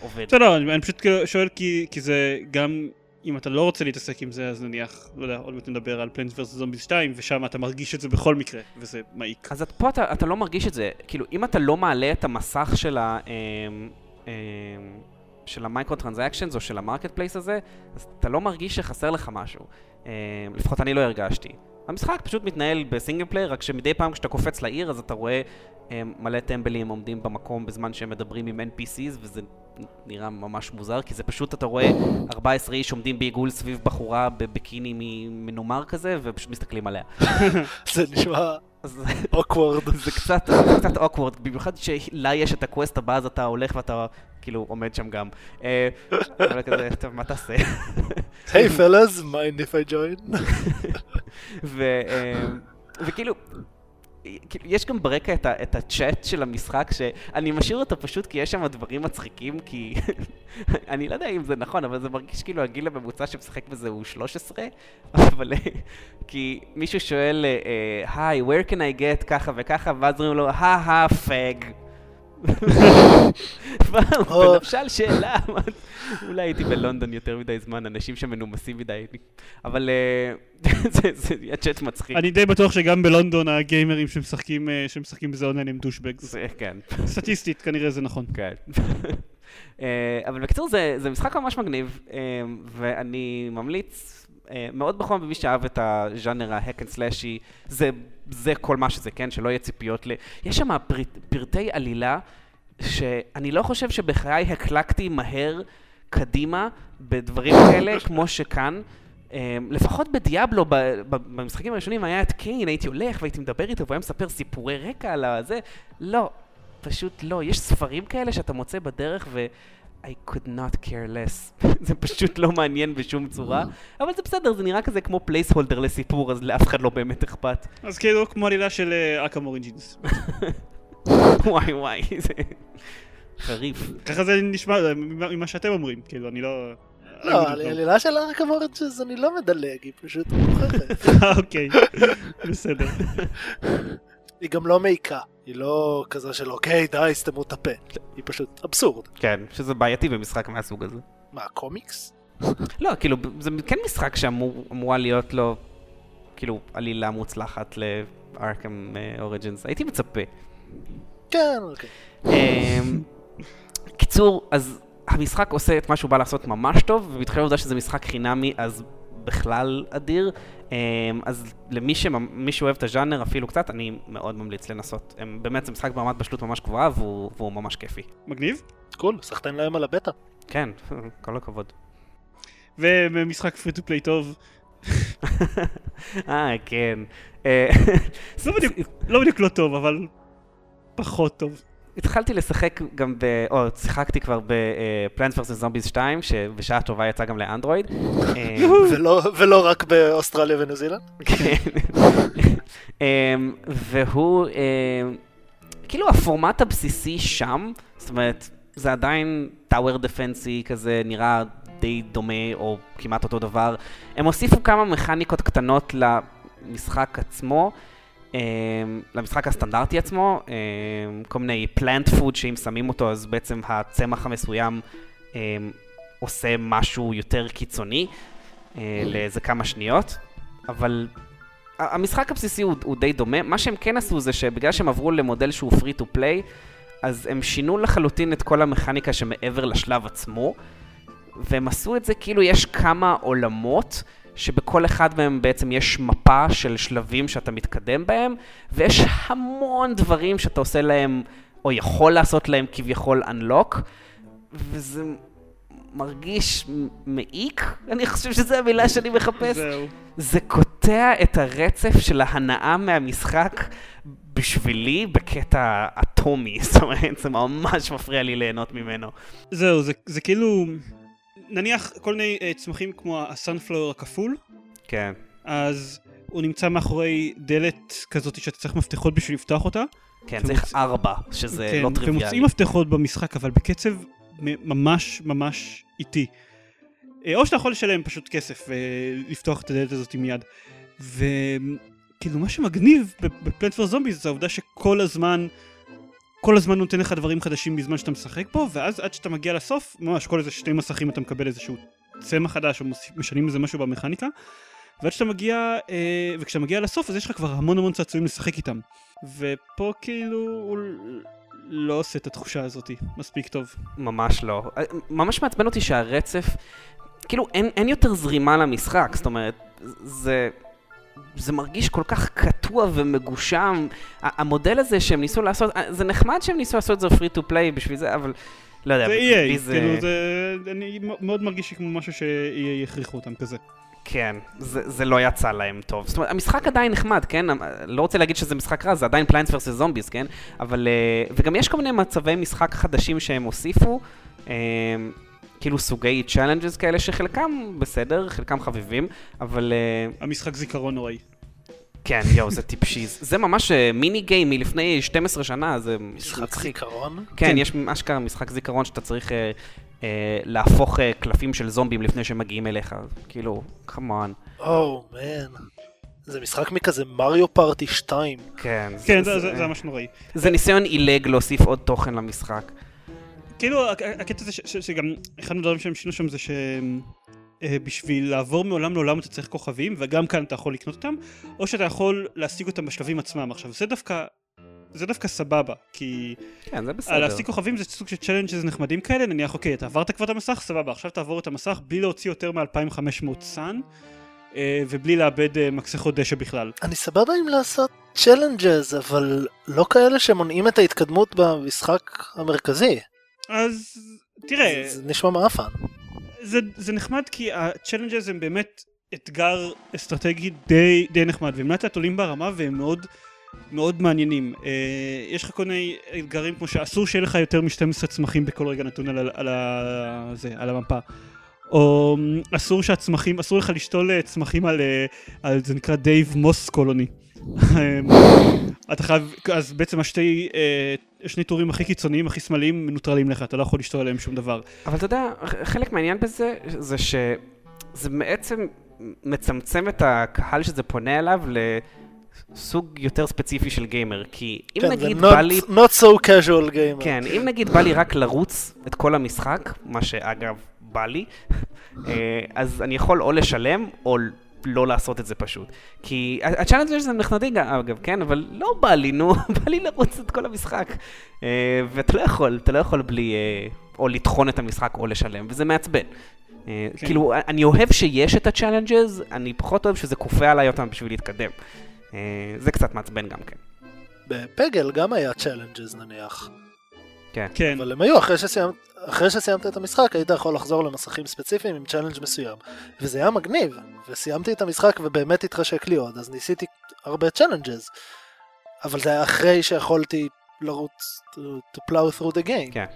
עובד. בסדר, אני, אני פשוט כאילו שואל כי, כי זה גם, אם אתה לא רוצה להתעסק עם זה, אז נניח, לא יודע, עוד מעט נדבר על פלנס ורס זומביס 2, ושם אתה מרגיש את זה בכל מקרה, וזה מעיק. אז את, פה אתה, אתה לא מרגיש את זה, כאילו, אם אתה לא מעלה את המסך של ה... אמ, אמ, של ה micro transactions או של ה marketplace הזה, אז אתה לא מרגיש שחסר לך משהו. אמ, לפחות אני לא הרגשתי. המשחק פשוט מתנהל ב single player, רק שמדי פעם כשאתה קופץ לעיר אז אתה רואה מלא טמבלים עומדים במקום בזמן שהם מדברים עם NPCs וזה נראה ממש מוזר, כי זה פשוט, אתה רואה 14 איש עומדים בעיגול סביב בחורה בביקיני מנומר כזה, ופשוט מסתכלים עליה. זה נשמע awkward. זה קצת awkward, במיוחד שלה יש את ה quest הבא, אז אתה הולך ואתה כאילו עומד שם גם. אה, אבל כזה, טוב, מה תעשה? hey fellas, mind if I join? אה, וכאילו, כאילו, יש גם ברקע את, ה, את הצ'אט של המשחק, שאני משאיר אותו פשוט כי יש שם דברים מצחיקים, כי אני לא יודע אם זה נכון, אבל זה מרגיש כאילו הגיל הממוצע שמשחק בזה הוא 13, אבל כי מישהו שואל, hey, uh, where can I get ככה וככה, ואז אומרים לו, ha ha fag. ונשאלת השאלה, אולי הייתי בלונדון יותר מדי זמן, אנשים שם מנומסים מדי, אבל אה, זה היה צ'אט מצחיק. אני די בטוח שגם בלונדון הגיימרים שמשחקים בזה אונליין הם douchebags. כן. סטטיסטית כנראה זה נכון. כן. אה, אבל בקיצור זה משחק ממש מגניב, אה, ואני ממליץ מאוד בחום למי שאהב את הז'אנר ה hack and slash י, זה כל מה שזה, כן? שלא יהיה ציפיות ל... יש שם פרטי עלילה שאני לא חושב שבחיי הקלקתי מהר קדימה בדברים כאלה, כמו שכאן. אמ, לפחות בדיאבלו, במשחקים הראשונים היה את קיין, הייתי הולך והייתי מדבר איתו והוא היה מספר סיפורי רקע על הזה. לא, פשוט לא. יש ספרים כאלה שאתה מוצא בדרך ו... I could not care less. זה פשוט לא מעניין בשום צורה, אבל זה בסדר, זה נראה כזה כמו placeholder לסיפור, אז לאף אחד לא באמת אכפת. אז כאילו כמו עלילה של Arkham Origins. וואי וואי, זה חריף. ככה זה נשמע ממה שאתם אומרים, כאילו, אני לא... לא, עלילה של Arkham Origins אני לא מדלג, היא פשוט מוכרחת. אוקיי, בסדר. היא גם לא מעיקה, היא לא כזה של אוקיי די סתמו את הפה, היא פשוט אבסורד. כן, שזה בעייתי במשחק מהסוג הזה. מה, קומיקס? לא, כאילו, זה כן משחק שאמורה להיות לו, כאילו, עלילה מוצלחת לארקם אוריג'ינס, הייתי מצפה. כן, אוקיי. אמ, קיצור, אז המשחק עושה את מה שהוא בא לעשות ממש טוב, ובתחילה העובדה שזה משחק חינמי, אז בכלל אדיר. אמ, אז למי שמי שאוהב את הז'אנר אפילו קצת, אני מאוד ממליץ לנסות. הם, באמת זה משחק ברמת בשלות ממש גבוהה והוא, והוא ממש כיפי. מגניב? Cool, סחטיין להם על הבטא. כן, כל הכבוד. ומשחק free to play טוב. אה, כן. אה, לא בדיוק לא טוב, אבל פחות טוב. התחלתי לשחק גם ב... או, שיחקתי כבר ב Plants Versus Zombies 2, שבשעה טובה יצא גם לאנדרואיד. ולא רק באוסטרליה וניו זילנד? כן. אמ, והוא, אמ, כאילו הפורמט הבסיסי שם, זאת אומרת, זה עדיין טאוור דפנסי כזה, נראה די דומה או כמעט אותו דבר. הם הוסיפו כמה מכניקות קטנות למשחק עצמו. Um, למשחק הסטנדרטי עצמו, um, כל מיני פלנט פוד שאם שמים אותו אז בעצם הצמח המסוים um, עושה משהו יותר קיצוני uh, לאיזה כמה שניות, אבל המשחק הבסיסי הוא, הוא די דומה, מה שהם כן עשו זה שבגלל שהם עברו למודל שהוא free to play, אז הם שינו לחלוטין את כל המכניקה שמעבר לשלב עצמו, והם עשו את זה כאילו יש כמה עולמות שבכל אחד מהם בעצם יש מפה של שלבים שאתה מתקדם בהם, ויש המון דברים שאתה עושה להם, או יכול לעשות להם כביכול unlock, וזה מרגיש מעיק, אני חושב שזו המילה שאני מחפש. זהו. זה קוטע את הרצף של ההנאה מהמשחק בשבילי בקטע אטומי, זאת אומרת, זה ממש מפריע לי ליהנות ממנו. זהו, זה, זה כאילו... נניח כל מיני uh, צמחים כמו הסאנפלואר הכפול. כן. אז הוא נמצא מאחורי דלת כזאת שאתה צריך מפתחות בשביל לפתוח אותה. כן, צריך ומוצ... ארבע, שזה כן, לא טריוויאלי. ומוצאים מפתחות במשחק, אבל בקצב ממש ממש איטי. אה, או שאתה יכול לשלם פשוט כסף ולפתוח את הדלת הזאת מיד. וכאילו מה שמגניב בפלנט פור זומביז זה העובדה שכל הזמן, כל הזמן נותן לך דברים חדשים בזמן שאתה משחק בו, ואז עד שאתה מגיע לסוף, ממש כל איזה שני מסכים אתה מקבל איזשהו צמח חדש או משנים איזה משהו במכניקה. ועד שאתה מגיע, אה, וכשאתה מגיע לסוף אז יש לך כבר המון המון צעצועים לשחק איתם. ופה כאילו הוא לא עושה את התחושה הזאת מספיק טוב. ממש לא. אה, ממש מעצבן אותי שהרצף, כאילו אין, אין יותר זרימה למשחק, זאת אומרת, זה... זה מרגיש כל כך קטוע ומגושם. המודל הזה שהם ניסו לעשות, אה, זה נחמד שהם ניסו לעשות את זה פרי טו פליי בשביל זה, אבל לא יודע, זה EA, זה... כאילו זה... אני מאוד מרגיש כמו משהו ש-EA יכריחו אותם כזה. כן, זה, זה לא יצא להם טוב. זאת אומרת, המשחק עדיין נחמד, כן? לא רוצה להגיד שזה משחק רע, זה עדיין Plants Versus Zombies, כן? אבל... אה, וגם יש כל מיני מצבי משחק חדשים שהם הוסיפו. אה, כאילו סוגי challenges כאלה שחלקם בסדר, חלקם חביבים, אבל... אה, המשחק זיכרון נוראי. כן, יואו, זה טיפשי. זה ממש mini game מלפני 12 שנה, זה משחק זיכרון? כן, כן, יש אשכרה משחק זיכרון שאתה צריך אה, להפוך אה, קלפים של זומבים לפני שהם מגיעים אליך, כאילו, כמובן. או, מן. זה משחק מכזה מריו פארטי 2. כן. כן, זה, זה, זה ממש נוראי. זה ניסיון עילג להוסיף עוד תוכן למשחק. כאילו, הקטע זה שגם, אחד הדברים שהם שינו שם זה שבשביל אה, לעבור מעולם לעולם אתה צריך כוכבים, וגם כאן אתה יכול לקנות אותם, או שאתה יכול להשיג אותם בשלבים עצמם. עכשיו, זה דווקא זה דווקא סבבה, כי... כן, זה בסדר. להשיג כוכבים זה סוג של challenges נחמדים כאלה, נניח, אוקיי, אתה עברת כבר את המסך, סבבה, עכשיו תעבור את המסך בלי להוציא יותר מ-2500 sun, אה, ובלי לאבד אה, מכסחות דשא בכלל. אני סבבה עם לעשות challenges, אבל לא כאלה שמונעים את ההתקדמות במשחק המרכזי. אז תראה... זה, זה נשמע מעפן. זה, זה נחמד כי ה challenges הם באמת אתגר אסטרטגי די, די נחמד, והם לאט לאט עולים ברמה והם מאוד... מאוד מעניינים. אה, יש לך כל מיני אתגרים כמו שאסור שיהיה לך יותר מ-12 צמחים בכל רגע נתון על, על, על, זה, על המפה. או אסור שהצמחים, אסור לך לשתול אה, צמחים על, אה, על זה נקרא Dave's mold colonies. אתה חייב, אז בעצם השתי, שני טורים הכי קיצוניים, הכי שמאליים, מנוטרלים לך, אתה לא יכול לשתול עליהם שום דבר. אבל אתה יודע, חלק מהעניין בזה, זה שזה בעצם מצמצם את הקהל שזה פונה אליו ל... סוג יותר ספציפי של גיימר, כי אם כן, נגיד not, בא לי... not so casual gamer. כן, אם נגיד בא לי רק לרוץ את כל המשחק, מה שאגב בא לי, אה, אז אני יכול או לשלם או לא לעשות את זה פשוט. כי ה challenge הזה נחמד אגב, כן? אבל לא בא לי, נו, בא לי לרוץ את כל המשחק. אה, ואתה לא יכול, אתה לא יכול בלי... אה, או לטחון את המשחק או לשלם, וזה מעצבן. כן. כאילו, אני אוהב שיש את ה challenges, אני פחות אוהב שזה כופה עליי אותם בשביל להתקדם. אה, זה קצת מעצבן גם כן. ב Peggle גם היה challenges נניח. כן. כן. אבל הם היו אחרי שסיימת, אחרי שסיימת את המשחק היית יכול לחזור למסכים ספציפיים עם challenge מסוים. וזה היה מגניב, וסיימתי את המשחק ובאמת התחשק לי עוד, אז ניסיתי הרבה challenges. אבל זה היה אחרי שיכולתי לרוץ to, to plow through the game. כן.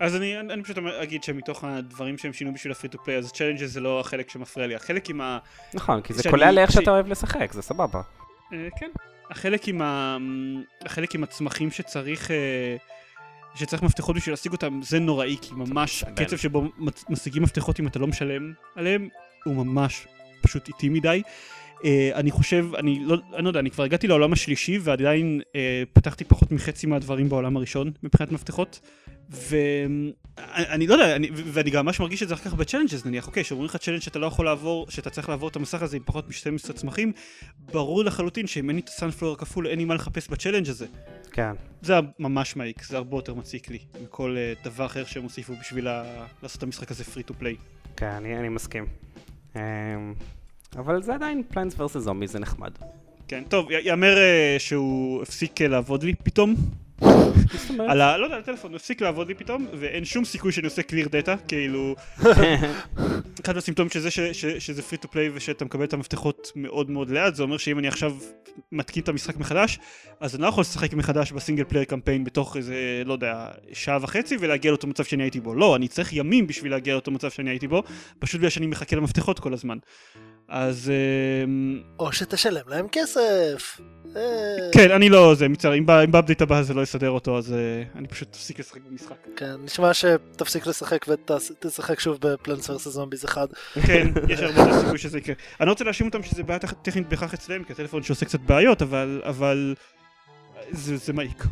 אז אני, אני פשוט אגיד שמתוך הדברים שהם שינו בשביל ה free to play, אז challenges זה לא החלק שמפריע לי, החלק עם ה... נכון, כי זה קולע לאיך שאתה אוהב לשחק, זה סבבה. אה, כן. החלק עם, ה... החלק עם הצמחים שצריך... אה, שצריך מפתחות בשביל להשיג אותם זה נוראי כי ממש הקצב שבו משיגים מפתחות אם אתה לא משלם עליהם הוא ממש פשוט איטי מדי. אה, אני חושב, אני לא, אני לא יודע, אני כבר הגעתי לעולם השלישי ועדיין אה, פתחתי פחות מחצי מהדברים בעולם הראשון מבחינת מפתחות ואני לא יודע, אני, ואני גם ממש מרגיש את זה אחר כך ב challenges נניח, אוקיי, שאומרים לך challenge שאתה לא יכול לעבור, שאתה צריך לעבור את המסך הזה עם פחות מ-12 צמחים, ברור לחלוטין שאם אין לי את ה sunflower הכפול אין לי מה לחפש ב challenge הזה. כן. זה ממש מעיק, זה הרבה יותר מציק לי מכל אה, דבר אחר שהם הוסיפו בשביל ה- לעשות את המשחק הזה free to play. כן, אני, אני מסכים. אמ, אבל זה עדיין Plants Versus Zombies, זה נחמד. כן, טוב, יאמר אה, שהוא הפסיק uh, לעבוד לי פתאום. על ה... לא יודע, הטלפון הפסיק לעבוד לי פתאום, ואין שום סיכוי שאני עושה clear data, כאילו... אחד הסימפטומים של זה שזה free to play ושאתה מקבל את המפתחות מאוד מאוד לאט, זה אומר שאם אני עכשיו מתקין את המשחק מחדש, אז אני לא יכול לשחק מחדש ב single player campaign בתוך איזה, לא יודע, שעה וחצי ולהגיע לאותו מצב שאני הייתי בו. לא, אני צריך ימים בשביל להגיע לאותו מצב שאני הייתי בו, פשוט בגלל שאני מחכה למפתחות כל הזמן. אז אמ, או שתשלם להם כסף. אה, כן, אני לא, זה מצטער, אם בא- אם ב update הבא זה לא יסדר אותו, אז אה, אני פשוט אפסיק לשחק במשחק. כן, נשמע שתפסיק לשחק ותשחק שוב ב Plants Versus Zombies אחד. כן, יש הרבה סיכוי שזה יקרה. אני לא רוצה להאשים אותם שזה בעיה טכ- טכנית בהכרח אצלם, כי הטלפון שעושה קצת בעיות, אבל, אבל, זה זה מעיק.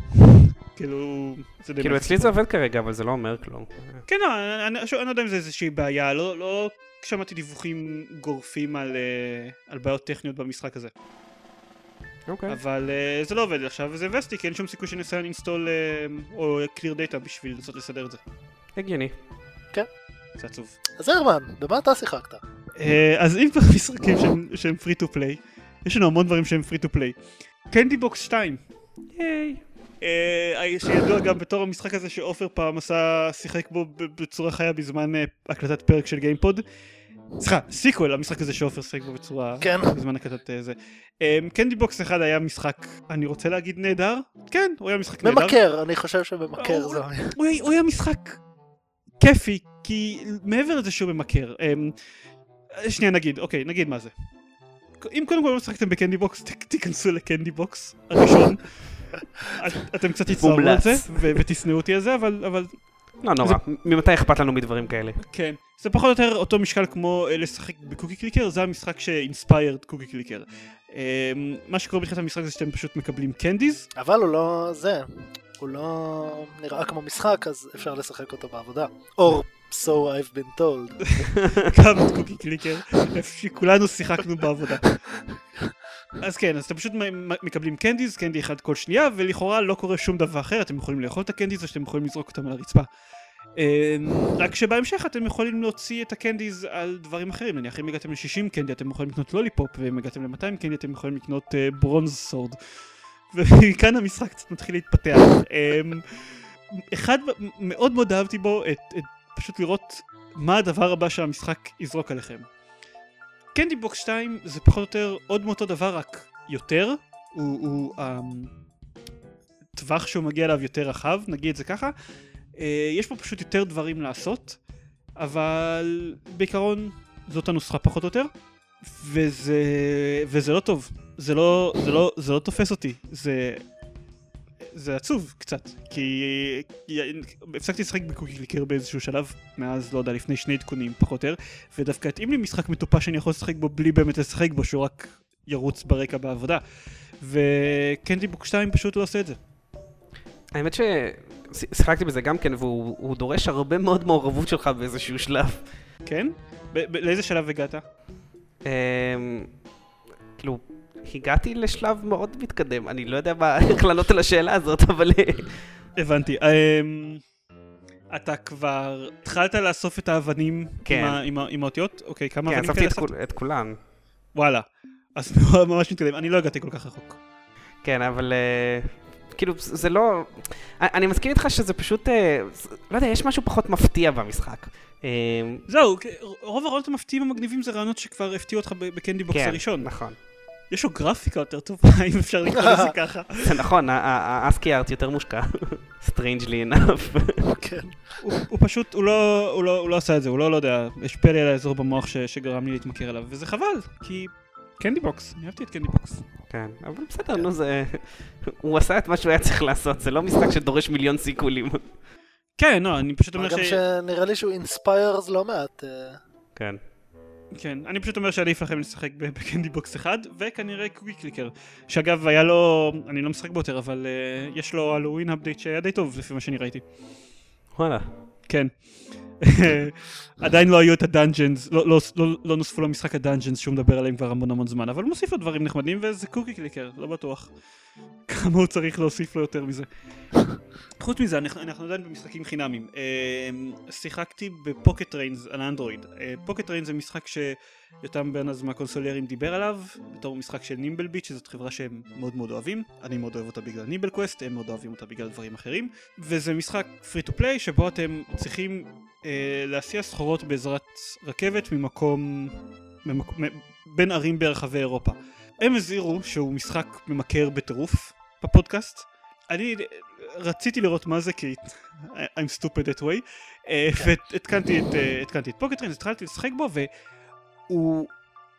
כאילו, זה די כאילו. אצלי זה עובד כרגע, אבל זה לא אומר כלום. כן, לא, אני, אני, אני לא יודע אם זה איזושהי בעיה, לא, לא שמעתי דיווחים גורפים על, אה, על בעיות טכניות במשחק הזה. אוקיי. אבל אה, זה לא עובד עכשיו, וזה וסטי, כי אין שום סיכוי שאני עושה uninstall או clear data בשביל לנסות לסדר את זה. הגיוני. זה עצוב. אז הרמן, במה אתה שיחקת? אה, אז אם כבר משחקים שהם- שהם free to play, יש לנו המון דברים שהם free to play. Candy Box 2, ייי. אה, שידוע גם בתור המשחק הזה שעופר פעם עשה, שיחק בו ב- בצורה חיה בזמן אה, הקלטת פרק של גיימפוד. סליחה, sequel למשחק הזה שעופר שיחק בו בצורה... כן. בזמן הקלטת אה, זה. Candy Box 1 היה משחק, אני רוצה להגיד נהדר? כן, הוא היה משחק נהדר. ממכר, אני חושב שממכר זה... הוא היה- משחק כיפי, כי מעבר לזה שהוא ממכר, אמ, שנייה נגיד, אוקיי, נגיד מה זה. אם קודם כל לא משחקתם ב Candy Box, תיכנסו ל Candy Box הראשון. את- אתם קצת תצטערו על. זה, ותשנאו אותי על זה, אבל לא נורא, ממתי אכפת לנו מדברים כאלה? כן. זה פחות או יותר אותו משקל כמו אה, לשחק ב Cookie Clicker, זה המשחק ש inspired Cookie Clicker. אמ, מה שקורה בתחילת המשחק זה שאתם פשוט מקבלים candies, אבל הוא לא זה, הוא לא נראה כמו משחק, אז אפשר לשחק אותו בעבודה. Or so I've been told. גם את Cookie Clicker, איפה שכולנו שיחקנו בעבודה. אז כן, אז אתם פשוט מקבלים candies, candy אחד כל שנייה, ולכאורה לא קורה שום דבר אחר, אתם יכולים לאכול את ה candies או שאתם יכולים לזרוק אותם על הרצפה. אמ, רק שבהמשך אתם יכולים להוציא את ה candies על דברים אחרים, נניח אם הגעתם ל-60 candy אתם יכולים לקנות lollipop, ואם הגעתם ל-200 candy אתם יכולים לקנות אה, bronze sword. וכאן המשחק קצת מתחיל להתפתח. אמ, אחד מאוד מאוד אהבתי בו, את, את פשוט לראות מה הדבר הבא שהמשחק יזרוק עליכם. קנדי בוקס 2 זה פחות או יותר עוד מאותו דבר רק יותר, הוא, הוא הטווח שהוא מגיע אליו יותר רחב, נגיד את זה ככה. אה, יש פה פשוט יותר דברים לעשות, אבל בעיקרון זאת הנוסחה פחות או יותר, וזה, וזה לא טוב, זה לא, זה לא, זה לא תופס אותי, זה, זה עצוב קצת, כי הפסקתי לשחק בקוקי קליקר באיזשהו שלב, מאז, לא יודע, לפני שני עדכונים פחות או יותר, ודווקא התאים לי משחק מטופש שאני יכול לשחק בו בלי באמת לשחק בו, שהוא רק ירוץ ברקע בעבודה. וקנדי בוק 2 פשוט לא עושה את זה. האמת ששיחקתי בזה גם כן, והוא הוא דורש הרבה מאוד מעורבות שלך באיזשהו שלב. כן? ב- ב- לאיזה שלב הגעת? אמ, כאילו, הגעתי לשלב מאוד מתקדם, אני לא יודע מה, איך לענות על השאלה הזאת, אבל... אה, הבנתי. אמ, אתה כבר התחלת לאסוף את האבנים כן. עם, ה- עם, ה- עם האותיות? אוקיי, כמה כן, אבנים אספתי כאלה את אספת? כול- את כולן. וואלה. אז ממש מתקדם. אני לא הגעתי כל כך רחוק. כן, אבל אה, כאילו, זה לא... אני מסכים איתך שזה פשוט, זה- לא יודע, יש משהו פחות מפתיע במשחק. אה, זהו, כ- רוב הרעיונות המפתיעים המגניבים זה רעיונות שכבר הפתיעו אותך ב Candy Box כן, הראשון. נכון. יש לו גרפיקה יותר טובה, אם אפשר לקרוא לזה ככה. זה נכון, ה ASCII art יותר מושקע. strangely enough. כן. הוא פשוט, הוא לא, לא, הוא לא עשה את זה, הוא לא, לא יודע, יש פלא על האזור במוח ש- שגרם לי להתמכר אליו, וזה חבל, כי Candy Box, אני אהבתי את Candy Box. כן, אבל בסדר, נו זה... הוא עשה את מה שהוא היה צריך לעשות, זה לא משחק שדורש מיליון סיקוולים. כן, לא, אני פשוט אומר מה גם ש... שנראה לי שהוא inspires לא מעט. אה, כן. כן, אני פשוט אומר שעדיף לכם לשחק ב Candy Box אחד, וכנראה Cookie Clicker, שאגב היה לו, אני לא משחק בו יותר, אבל אה, יש לו Halloween update שהיה די טוב לפי מה שאני ראיתי. וואלה. כן. עדיין לא היו את ה dungeons, לא, לא, לא, לא נוספו למשחק ה dungeons שהוא מדבר עליהם כבר המון המון זמן, אבל הוא מוסיף לו דברים נחמדים וזה Cookie Clicker, לא בטוח. כמה הוא צריך להוסיף לו יותר מזה. חוץ מזה, אנחנו, אנחנו עדיין במשחקים חינמים. אה, שיחקתי ב Pocket Trains על אנדרואיד. אה, Pocket Trains זה משחק שיותם בן אז מהקונסוליירים דיבר עליו, בתור משחק של NimbleBit, שזאת חברה שהם מאוד מאוד אוהבים. אני מאוד אוהב אותה בגלל Nimble Quest, הם מאוד אוהבים אותה בגלל דברים אחרים. וזה משחק free to play שבו אתם צריכים להסיע סחורות בעזרת רכבת ממקום, ממק... מ- בין ערים ברחבי אירופה. הם הזהירו שהוא משחק ממכר בטירוף בפודקאסט. אני רציתי לראות מה זה כי I'm stupid that way אה, והתקנתי את, אה, התקנתי את פוקט ריינס, התחלתי לשחק בו והוא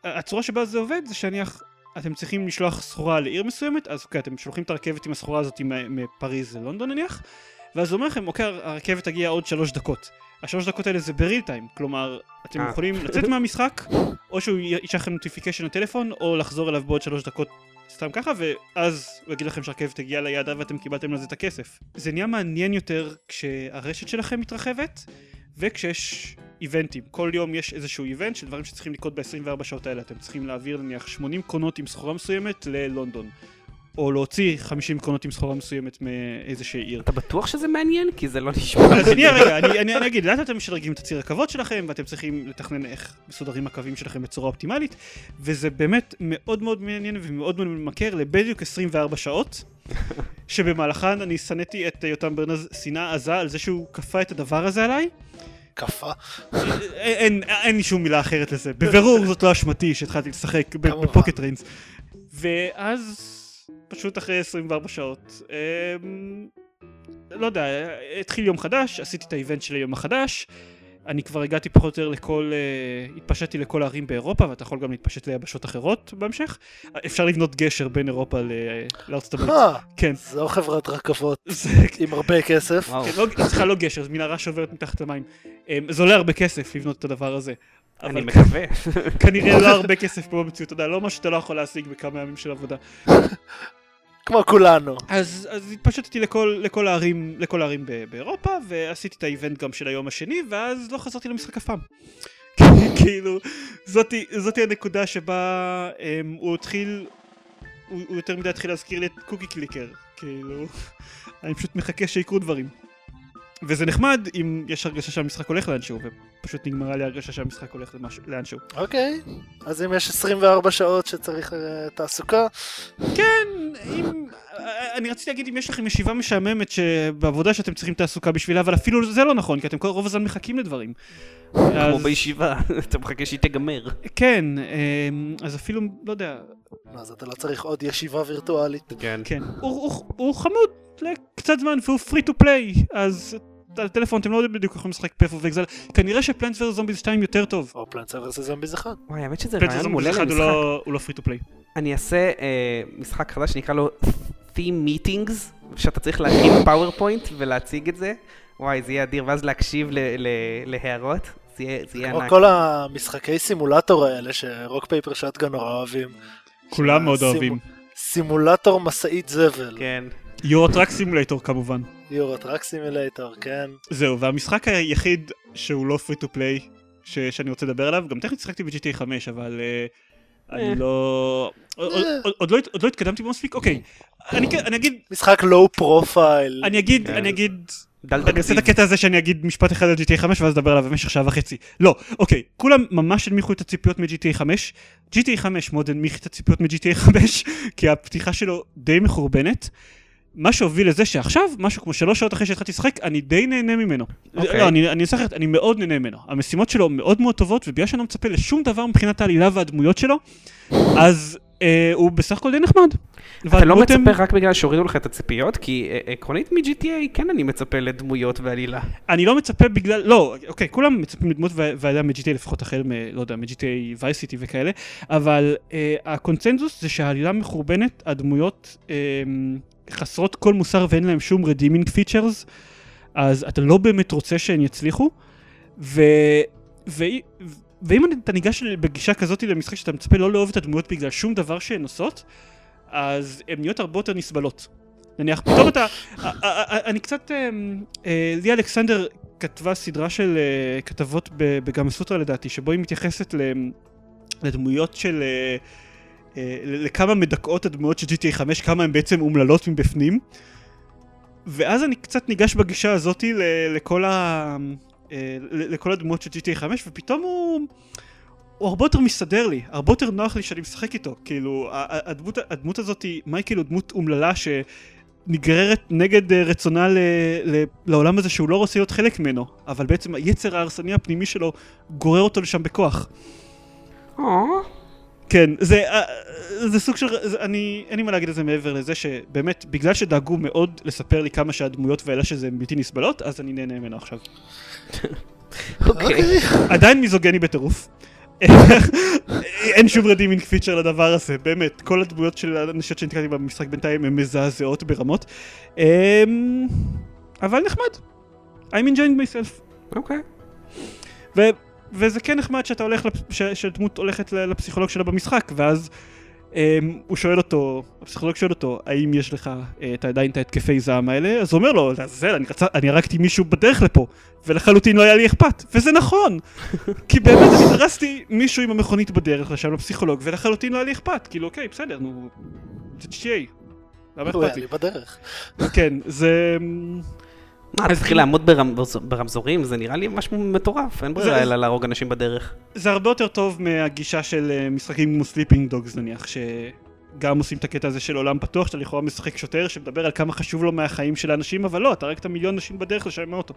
הצורה שבה זה עובד זה שנניח אתם צריכים לשלוח סחורה לעיר מסוימת, אז אוקיי, אתם שולחים את הרכבת עם הסחורה הזאת מפריז ללונדון נניח, ואז הוא אומר לכם, אוקיי, הרכבת תגיע עוד שלוש דקות. השלוש דקות האלה זה בריל טיים, כלומר, אתם אה. יכולים לצאת מהמשחק, או שהוא י- ישלח לכם נוטיפיקיישן לטלפון, או לחזור אליו בעוד שלוש דקות סתם ככה, ואז הוא יגיד לכם שהרכבת הגיעה ליעדה ואתם קיבלתם לזה את הכסף. זה נהיה מעניין יותר כשהרשת שלכם מתרחבת, וכשיש איבנטים. כל יום יש איזשהו איבנט של דברים שצריכים לקרות ב-24 שעות האלה. אתם צריכים להעביר נניח 80 קרונות עם סחורה מסוימת ללונדון. או להוציא 50 קרונות עם סחורה מסוימת מאיזושהי עיר. אתה בטוח שזה מעניין? כי זה לא נשמע. אז שנייה רגע, אני, אני, אני אגיד, לאט אתם משדרגים את הציר רכבות שלכם, ואתם צריכים לתכנן איך מסודרים הקווים שלכם בצורה אופטימלית, וזה באמת מאוד מאוד מעניין ומאוד מאוד ממכר לבדיוק 24 שעות, שבמהלכן אני שנאתי את יותם ברנז שנאה עזה על זה שהוא כפה את הדבר הזה עליי. כפה. אין, אין לי שום מילה אחרת לזה. בבירור זאת לא אשמתי שהתחלתי לשחק. בפוקט ריינס. ואז, פשוט אחרי 24 שעות, אמ, לא יודע, התחיל יום חדש, עשיתי את האיבנט של היום החדש. אני כבר הגעתי פחות או יותר לכל, uh, התפשטתי לכל הערים באירופה, ואתה יכול גם להתפשט ליבשות אחרות בהמשך. אפשר לבנות גשר בין אירופה ל- לארצות הברית. אה, כן. זו חברת רכבות זה עם הרבה כסף. כן, לא, סליחה, לא גשר, זו מנהרה שעוברת מתחת למים. אמ, זה עולה הרבה כסף לבנות את הדבר הזה. אני מקווה. כנראה לא הרבה כסף פה במציאות, אתה יודע, לא מה שאתה לא יכול להשיג בכמה ימים של עבודה. כמו כולנו. אז, אז התפשטתי לכל, לכל הערים, לכל הערים ב- באירופה, ועשיתי את האיבנט גם של היום השני, ואז לא חזרתי למשחק אף פעם. כאילו, זאתי, זאתי הנקודה שבה um, הוא התחיל, הוא, הוא יותר מדי התחיל להזכיר לי את קוקי קליקר, כאילו, אני פשוט מחכה שיקרו דברים. וזה נחמד אם יש הרגשה שהמשחק הולך לאנשהו, ופשוט נגמרה לי הרגשה שהמשחק הולך למשהו, לאנשהו. אוקיי, אז אם יש 24 שעות שצריך אה, תעסוקה, כן, אם... אני רציתי להגיד אם יש לכם ישיבה משעממת שבעבודה שאתם צריכים תעסוקה בשבילה, אבל אפילו זה לא נכון, כי אתם כל רוב הזמן מחכים לדברים. כמו אז- בישיבה, אתה מחכה שהיא תיגמר. כן, אמ, אז אפילו, לא יודע, אז אתה לא צריך עוד ישיבה וירטואלית. כן. כן. הוא, הוא, הוא חמוד לקצת זמן והוא free to play, אז הטלפון אתם לא יודעים בדיוק יכולים לשחק פף ואקזל. כנראה שפלנטס ורס זומביז 2 יותר טוב. או פלנטס ורסס זומביז אחד. וואי, האמת שזה רעיון ורס מעולה 1 הוא למשחק. לא- הוא לא free to play. אני אעשה אה, משחק חדש שנקרא לו Theme Meetings, שאתה צריך להכין PowerPoint ולהציג את זה. וואי, זה יהיה אדיר, ואז להקשיב ל- ל- להערות. זה יהיה זה יהיה כמו ענק. כל המשחקי סימולטור האלה ש-Rock Paper Shotgun נורא אוהבים. כולם מאוד אוהבים. סימולטור משאית זבל. כן. Euro Truck Simulator כמובן. Euro Truck Simulator, כן. זהו, והמשחק היחיד שהוא לא to play ש- שאני רוצה לדבר עליו, גם טכנית שיחקתי ב-GTA 5, אבל אה, אה. אני לא... עוד- עוד- עוד- עוד לא עוד לא התקדמתי בו מספיק? אוקיי. אני כן- אני אגיד, משחק low profile. אני אגיד, כן. אני אגיד... אני אעשה. את הקטע הזה שאני אגיד משפט אחד על GTA 5 ואז אדבר עליו במשך שעה וחצי. לא, אוקיי, כולם ממש הנמיכו את הציפיות מ-GTA 5. GTA 5 מאוד הנמיך את הציפיות מ-GTA 5, כי הפתיחה שלו די מחורבנת. מה שהוביל לזה שעכשיו, משהו כמו שלוש שעות אחרי שהתחלתי לשחק, אני די נהנה ממנו. אוקיי. לא, אני אני אחרת, אני מאוד נהנה ממנו. המשימות שלו מאוד מאוד טובות, ובגלל שאני לא מצפה לשום דבר מבחינת העלילה והדמויות שלו, אז אה, הוא בסך הכל די נחמד. אתה לא מצפה רק בגלל שהורידו לך את הציפיות? כי אה, עקרונית מ-GTA כן אני מצפה לדמויות ועלילה. אני לא מצפה בגלל, לא, אוקיי, כולם מצפים לדמות ועלייה מ-GTA לפחות החל מ... לא יודע, מ-GTA וייס סיטי וכאלה, אבל אה, הקונצנזוס זה שהעלילה מחורבנת, הדמויות אה, חסרות כל מוסר ואין להם שום redeeming features, אז אתה לא באמת רוצה שהן יצליחו, ו... ו... ואם אתה ניגש בגישה כזאת למשחק שאתה מצפה לא לאהוב את הדמויות בגלל שום דבר שהן עושות, אז הן נהיות הרבה יותר נסבלות. נניח, פתאום אתה... א- א- א- אני קצת... אה, ליה אלכסנדר כתבה סדרה של אה, כתבות ב- בגמא סוטרה לדעתי, שבו היא מתייחסת לדמויות של... אה, לכמה מדכאות הדמויות של GTA 5, כמה הן בעצם אומללות מבפנים. ואז אני קצת ניגש בגישה הזאתי לכל, ה... אה, לכל הדמויות של GTA 5, ופתאום הוא... הוא הרבה יותר מסתדר לי, הרבה יותר נוח לי שאני משחק איתו, כאילו, הדמות, הדמות הזאת היא, מייקל הוא דמות אומללה שנגררת נגד אה, רצונה ל, ל, לעולם הזה שהוא לא רוצה להיות חלק ממנו, אבל בעצם היצר ההרסני הפנימי שלו גורר אותו לשם בכוח. כן, זה, אה, זה סוג של, זה, אני, אין לי מה להגיד על זה מעבר לזה שבאמת, בגלל שדאגו מאוד לספר לי כמה שהדמויות והאלה שזה בלתי נסבלות, אז אני נהנה ממנו עכשיו. אוקיי. עדיין מיזוגני בטירוף. אין שום רדימינג פיצ'ר לדבר הזה, באמת. כל הדמויות של האנשיות שנתקלתי במשחק בינתיים הן מזעזעות ברמות. אמ, אבל נחמד. I'm enjoying myself. אוקיי. ו, וזה כן נחמד שאתה הולך, לפ- ש, שדמות הולכת לפסיכולוג שלה במשחק, ואז um, הוא שואל אותו, הפסיכולוג שואל אותו, האם יש לך uh, את עדיין את ההתקפי זעם האלה? אז הוא אומר לו, לעזאזל, אני, רצה, אני הרגתי מישהו בדרך לפה, ולחלוטין לא היה לי אכפת, וזה נכון! כי באמת אני דרסתי מישהו עם המכונית בדרך לשם לפסיכולוג, ולחלוטין לא היה לי אכפת, כאילו אוקיי, בסדר, נו, זה GTA. למה הוא היה אכפת לי? לי בדרך. כן, זה... אמ, מה, כאילו- לעמוד ברמז- ברמזורים, זה נראה לי משהו מטורף, אין ברירה אלא להרוג אנשים בדרך. זה הרבה יותר טוב מהגישה של אה, משחקים כמו Sleeping Dogs נניח, שגם עושים את הקטע הזה של עולם פתוח, שאתה לכאורה משחק שוטר שמדבר על כמה חשוב לו מהחיים של האנשים, אבל לא, אתה הרגת מיליון אנשים בדרך לשם מהאוטו.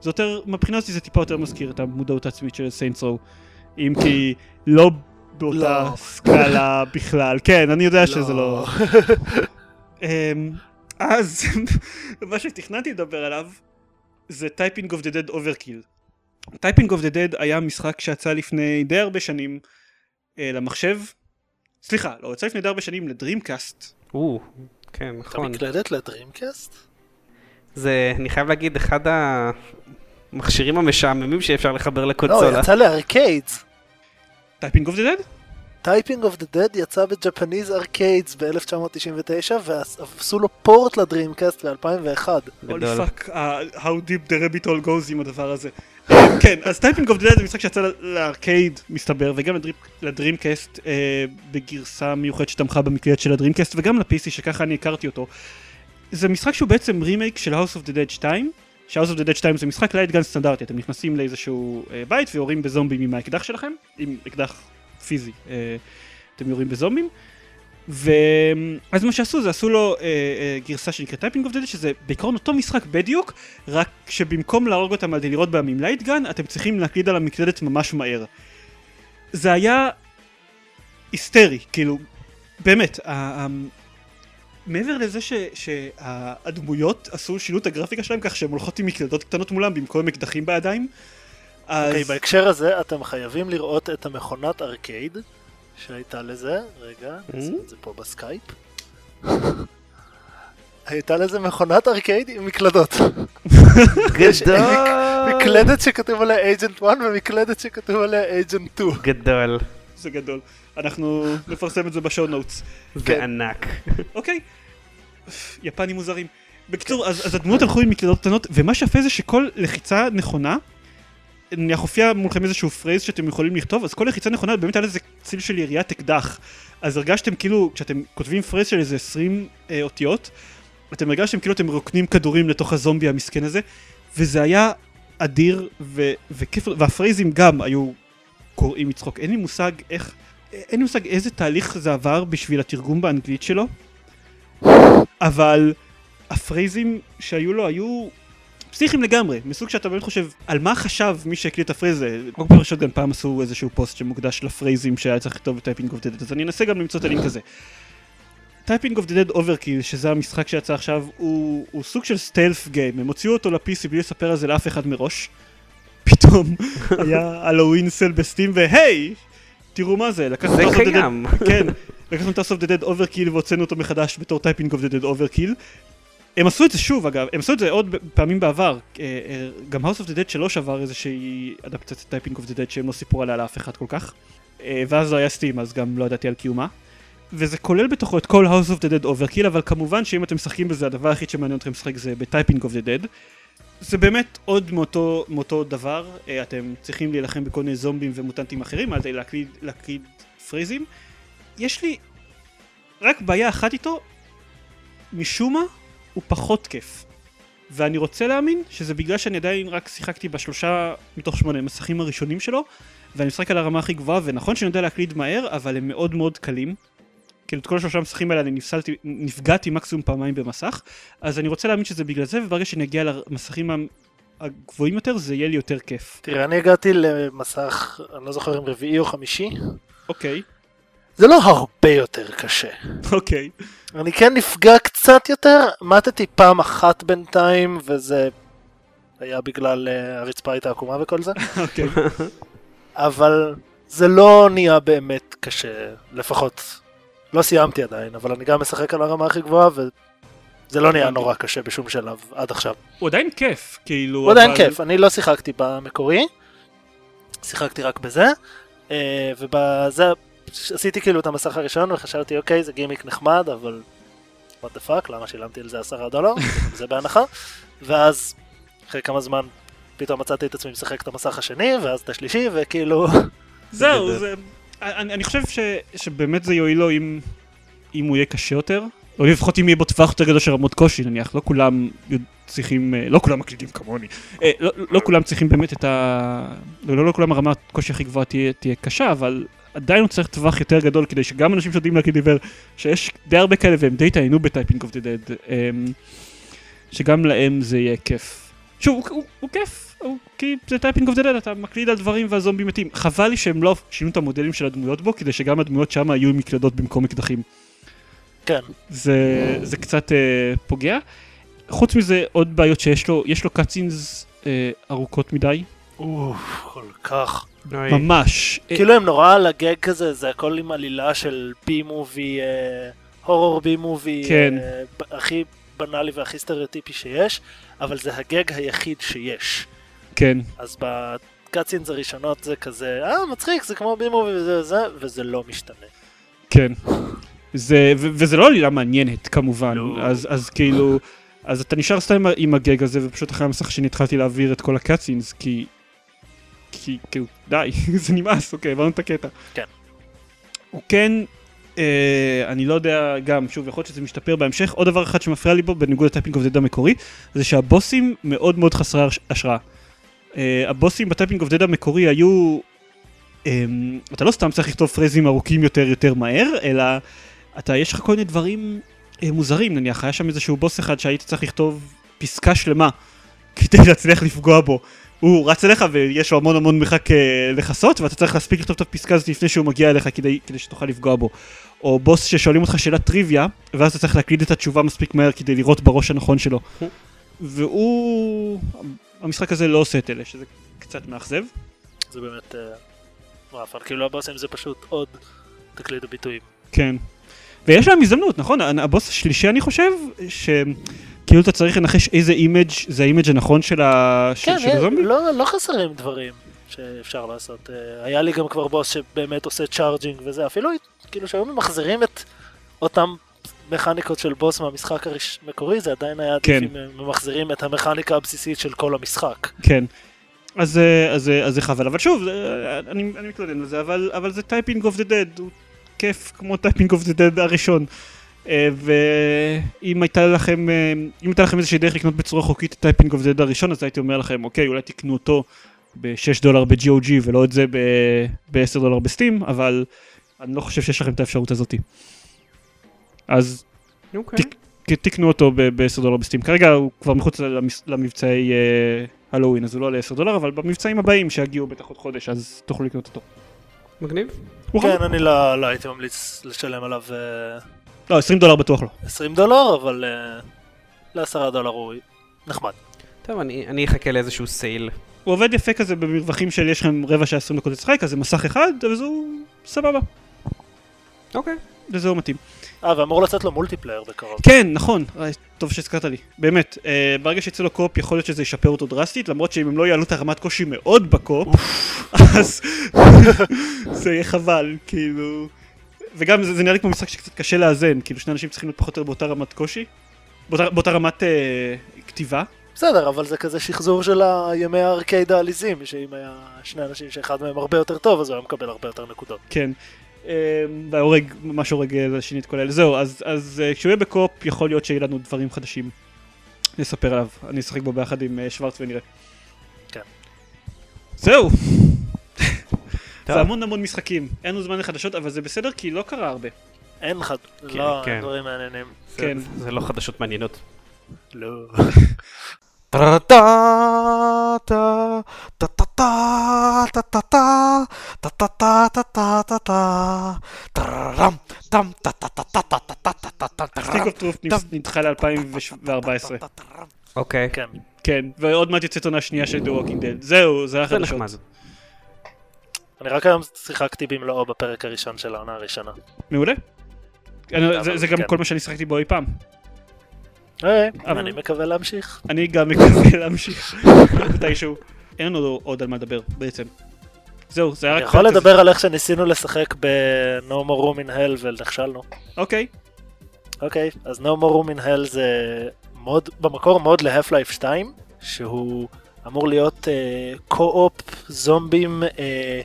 זה יותר, מבחינה אותי זה טיפה יותר מזכיר את המודעות העצמית של Saints Row, אם כי לא באותה לא. סקאלה בכלל, כן, אני יודע שזה לא... אז מה שתכננתי לדבר עליו זה Typing of the Dead Overkill. Typing of the Dead היה משחק שיצא לפני די הרבה שנים אה, למחשב. סליחה, לא, יצא לפני די הרבה שנים ל-Dreamcast. או, כן, אתה נכון. מקלדת ל-Dreamcast? זה, אני חייב להגיד, אחד המכשירים המשעממים שאפשר לחבר לא, לקונסולה. יצא ל-arcades. Typing of the Dead? Typing of the Dead יצא ב-Japanese arcades ב-1999 ועשו לו port ל-Dreamcast ב-2001. Holy. fuck, how deep the rabbit hole goes עם הדבר הזה. אה, כן, אז Typing of the Dead זה משחק שיצא ל- ל-arcade, מסתבר, וגם ל-Dreamcast אה, בגרסה מיוחדת שתמכה במקלדת של ה-Dreamcast, וגם ל-PC שככה אני הכרתי אותו. זה משחק שהוא בעצם רימייק של House of the Dead 2, ש-House of the Dead 2 זה משחק light gun סטנדרטי, אתם נכנסים לאיזשהו אה, בית ויורים בזומבים עם האקדח שלכם, עם אקדח פיזי, אה, אתם יורים בזומבים. ואז מה שעשו זה עשו לו אה, אה, גרסה שנקראת Typing of Dead שזה בעיקרון אותו משחק בדיוק רק שבמקום להרוג אותם על ידי לירות בהם עם light gun אתם צריכים להקליד על המקלדת ממש מהר. זה היה היסטרי כאילו באמת ה- ה- מעבר לזה ש- שהדמויות עשו שינו את הגרפיקה שלהם כך שהן הולכות עם מקלדות קטנות מולם במקום עם אקדחים בידיים. אז אוקיי, בהקשר הזה אתם חייבים לראות את המכונת ארקייד שהייתה לזה, רגע, Mm. נשים את זה פה ב-Skype. הייתה לזה מכונת ארקייד עם מקלדות. יש גדול! מקלדת שכתוב עליה Agent 1 ומקלדת שכתוב עליה Agent 2. גדול. זה גדול. אנחנו נפרסם את זה ב-show notes. זה כן. ענק. אוקיי. יפנים מוזרים. בקיצור, אז, אז הדמויות הלכו עם מקלדות קטנות, ומה שיפה זה שכל לחיצה נכונה, נניח הופיע מולכם איזשהו phrase שאתם יכולים לכתוב, אז כל לחיצה נכונה באמת היה לזה צליל של יריית אקדח. אז הרגשתם כאילו, כשאתם כותבים phrase של איזה 20 אה, אותיות, אתם הרגשתם כאילו אתם מרוקנים כדורים לתוך הזומבי המסכן הזה, וזה היה אדיר ו- וכיף, וה-phrase ים גם היו קורעים מצחוק. אין לי מושג איך, אין לי מושג איזה תהליך זה עבר בשביל התרגום באנגלית שלו, אבל ה-phrase ים שהיו לו היו פסיכיים לגמרי, מסוג שאתה באמת חושב על מה חשב מי שהקליט את ה-phrase הזה. Rock Paper Shotgun פעם עשו איזשהו פוסט שמוקדש ל-phrase ים שהיה צריך לכתוב ב-Typing of the Dead, אז אני אנסה גם למצוא את הלינק הזה. Typing of the Dead Overkill, שזה המשחק שיצא עכשיו, הוא, הוא סוג של stealth game, הם הוציאו אותו ל-PC בלי לספר על זה לאף אחד מראש. פתאום היה Halloween sale ב-Steam והי! תראו מה זה, לקחנו זה את קיים. כן, לקחנו את of the Dead Overkill והוצאנו אותו מחדש בתור Typing of the Dead Overkill. הם עשו את זה שוב אגב, הם עשו את זה עוד פעמים בעבר, אה, אה, גם House of the Dead 3 עבר איזושהי אדפטציית Typing of the Dead שהם לא סיפרו עליה לאף אחד כל כך. אה, ואז לא היה Steam אז גם לא ידעתי על קיומה. וזה כולל בתוכו את כל House of the Dead Overkill, אבל כמובן שאם אתם משחקים בזה הדבר היחיד שמעניין אתכם לשחק זה ב-Typing of the Dead. זה באמת עוד מאותו, מאותו דבר, אתם צריכים להילחם בכל מיני זומבים ומוטנטים אחרים, ידי להקליד, להקליד phrase ים. יש לי רק בעיה אחת איתו, משום מה הוא פחות כיף. ואני רוצה להאמין שזה בגלל שאני עדיין רק שיחקתי בשלושה מתוך שמונה מסכים הראשונים שלו, ואני משחק על הרמה הכי גבוהה, ונכון שאני יודע להקליד מהר, אבל הם מאוד מאוד קלים. כאילו את כל השלושה המסכים האלה אני נפסלתי, נפגעתי מקסימום פעמיים במסך, אז אני רוצה להאמין שזה בגלל זה, וברגע שאני אגיע למסכים הגבוהים יותר, זה יהיה לי יותר כיף. תראה, אני הגעתי למסך, אני לא זוכר אם רביעי או חמישי, אוקיי, זה לא הרבה יותר קשה. אוקיי. אני כן נפגע קצת יותר, מתתי פעם אחת בינתיים, וזה היה בגלל uh, הרצפה הייתה עקומה וכל זה, אוקיי. אבל זה לא נהיה באמת קשה, לפחות לא סיימתי עדיין, אבל אני גם משחק על הרמה הכי גבוהה, וזה לא נהיה נורא קשה בשום שלב עד עכשיו. הוא עדיין כיף, כאילו... הוא עדיין כיף, אני לא שיחקתי במקורי, שיחקתי רק בזה, אה, ובזה עשיתי כאילו את המסך הראשון וחשבתי אוקיי זה גימיק נחמד אבל what the fuck למה שילמתי על זה עשרה דולר? זה בהנחה. ואז אחרי כמה זמן פתאום מצאתי את עצמי משחק את המסך השני ואז את השלישי וכאילו זהו, זה-. אני, אני חושב ש, שבאמת זה יועיל לו אם, אם הוא יהיה קשה יותר, או לפחות אם יהיה בו טווח יותר גדול של רמות קושי, נניח, לא כולם צריכים, אה, לא כולם מקלידים כמוני, אה, לא, לא כולם צריכים באמת את ה... לא, לא כולם הרמת קושי הכי גבוהה תהיה, תהיה קשה, אבל עדיין הוא צריך טווח יותר גדול כדי שגם אנשים שיודעים להקליד עיוור, שיש די הרבה כאלה והם די טענו ב-Typing of the Dead, שגם להם זה יהיה כיף. שוב, הוא, הוא, הוא כיף, הוא, כי זה Typing of the Dead, אתה מקליד על דברים והזומבים מתים. חבל לי שהם לא שינו את המודלים של הדמויות בו, כדי שגם הדמויות שם יהיו עם מקלדות במקום אקדחים. כן זה, זה קצת אה, פוגע. חוץ מזה, עוד בעיות שיש לו, יש לו cutscenes אה, ארוכות מדי, אוף, כל כך. ממש. אה, כאילו הם נורא על הגג כזה זה הכל עם עלילה של בי מובי הורור בי מובי. הכי בנאלי והכי סטריאוטיפי שיש אבל זה הגג היחיד שיש. כן, אז בקאצינס הראשונות זה כזה, אה, מצחיק, זה כמו בימו וזה וזה, וזה לא משתנה. כן. זה, ו- וזה לא עלילה מעניינת כמובן, לא. אז, אז כאילו, אז אתה נשאר סתם עם הגג הזה, ופשוט אחרי המסך השני התחלתי להעביר את כל ה cutscenes, כי, כי, כאילו, די, זה נמאס, אוקיי, הבנו את הקטע. כן. הוא כן, אה, אני לא יודע, גם, שוב, יכול להיות שזה משתפר בהמשך, עוד דבר אחד שמפריע לי בו, בניגוד ל Typing of the Dead המקורי, זה שהבוסים מאוד מאוד חסרי הש- השראה. אה, הבוסים ב Typing of the Dead המקורי היו אמ, אתה לא סתם צריך לכתוב פרזים ארוכים יותר יותר מהר, אלא אתה, יש לך כל מיני דברים אה, מוזרים, נניח, היה שם איזשהו בוס אחד שהיית צריך לכתוב פסקה שלמה כדי להצליח לפגוע בו. הוא רץ אליך ויש לו המון המון מרחק אה, לכסות, ואתה צריך להספיק לכתוב את הפסקה הזאת לפני שהוא מגיע אליך כדי, כדי שתוכל לפגוע בו. או בוס ששואלים אותך שאלת טריוויה, ואז אתה צריך להקליד את התשובה מספיק מהר כדי לראות בראש הנכון שלו. והוא... המשחק הזה לא עושה את אלה, שזה קצת מאכזב. זה באמת... אה, אבל כאילו הבוסים זה פשוט עוד תקליט הביטויים. כן. ויש להם הזדמנות, נכון? הבוס השלישי אני חושב, שכאילו אתה צריך לנחש איזה image זה ה image הנכון של, ה... כן, הזומבי? לא, לא חסרים דברים שאפשר לעשות. אה, היה לי גם כבר בוס שבאמת עושה charging וזה, אפילו כאילו שהיו ממחזרים את אותם מכניקות של בוס מהמשחק המקורי, זה עדיין היה עדיף כן. אם הם ממחזרים את המכניקה הבסיסית של כל המשחק. כן. אז, אה, אז, אה, אז זה חבל, אבל שוב, אני, אני מתלונן על זה, אבל, אבל זה Typing of the Dead, הוא כיף כמו Typing of the Dead הראשון. אה, ואם הייתה לכם, אה, אם הייתה לכם איזושהי דרך לקנות בצורה חוקית את Typing of the Dead הראשון, אז הייתי אומר לכם, אוקיי, אולי תקנו אותו ב-6 דולר ב-GOG ולא את זה ב-10 דולר ב Steam, אבל אני לא חושב שיש לכם את האפשרות הזאתי. אז אוקיי. תק- ת- תקנו אותו ב-10 דולר ב Steam. כרגע הוא כבר מחוץ למס- למבצעי אה, הלואוין, אז הוא לא עולה 10 דולר, אבל במבצעים הבאים שיגיעו בטח עוד חודש, אז תוכלו לקנות אותו. מגניב. כן. אני לא לא הייתי ממליץ לשלם עליו אה, לא, 20 דולר בטוח לא. 20 דולר, אבל אה, ל-10 דולר הוא נחמד. טוב, אני אני אחכה לאיזשהו sale. הוא עובד יפה כזה במרווחים של יש לכם רבע שעה 20 דקות לשחק, אז זה מסך אחד, וזהו סבבה. אוקיי. וזהו מתאים. אה, ואמור לצאת לו multiplayer בקרוב. כן, נכון, אה, טוב שהזכרת לי. באמת, אה, ברגע שיצא לו קופ יכול להיות שזה ישפר אותו דרסטית, למרות שאם הם לא יעלו את הרמת קושי מאוד בקופ, אז זה יהיה חבל, כאילו... וגם זה, זה נראה לי כמו משחק שקצת קשה לאזן, כאילו שני אנשים צריכים להיות פחות או יותר באותה רמת קושי, באותה, באותה רמת אה, כתיבה. בסדר, אבל זה כזה שחזור של הימי הארקייד העליזים, שאם היה שני אנשים שאחד מהם הרבה יותר טוב, אז הוא היה מקבל הרבה יותר נקודות. כן. אה, והורג, ממש הורג אה, לשני את כל אלה. זהו, אז, אז אה, כשהוא יהיה בקופ, יכול להיות שיהיה לנו דברים חדשים נספר עליו. אני אשחק בו ביחד עם שוורץ ונראה. כן. זהו. טוב. זה המון המון משחקים. אין לנו זמן לחדשות, אבל זה בסדר, כי לא קרה הרבה. אין לך, כן, לא, כן. דברים מעניינים. כן. זה לא חדשות מעניינות. לא. Stick of Truth נדחה ל-2014. אוקיי. כן. כן, ועוד מעט יוצאת עונה שנייה של The Walking Dead. זהו, זה זה החדשות. אני רק היום שיחקתי במלואו בפרק הראשון של העונה הראשונה. מעולה. אני- זה- זה גם כן. כל מה שאני שיחקתי בו אי פעם. היי, אבל- אני מקווה להמשיך. אני גם מקווה להמשיך מתישהו. אין לנו עוד על מה לדבר בעצם. זהו, זה היה אני רק... יכול פרק כזה. לדבר על איך שניסינו לשחק ב-No More Room in Hell ונכשלנו. אוקיי. אוקיי, אז No More Room in Hell זה mod, במקור mod ל-Half-Life 2, שהוא אמור להיות co-op זומבים אה,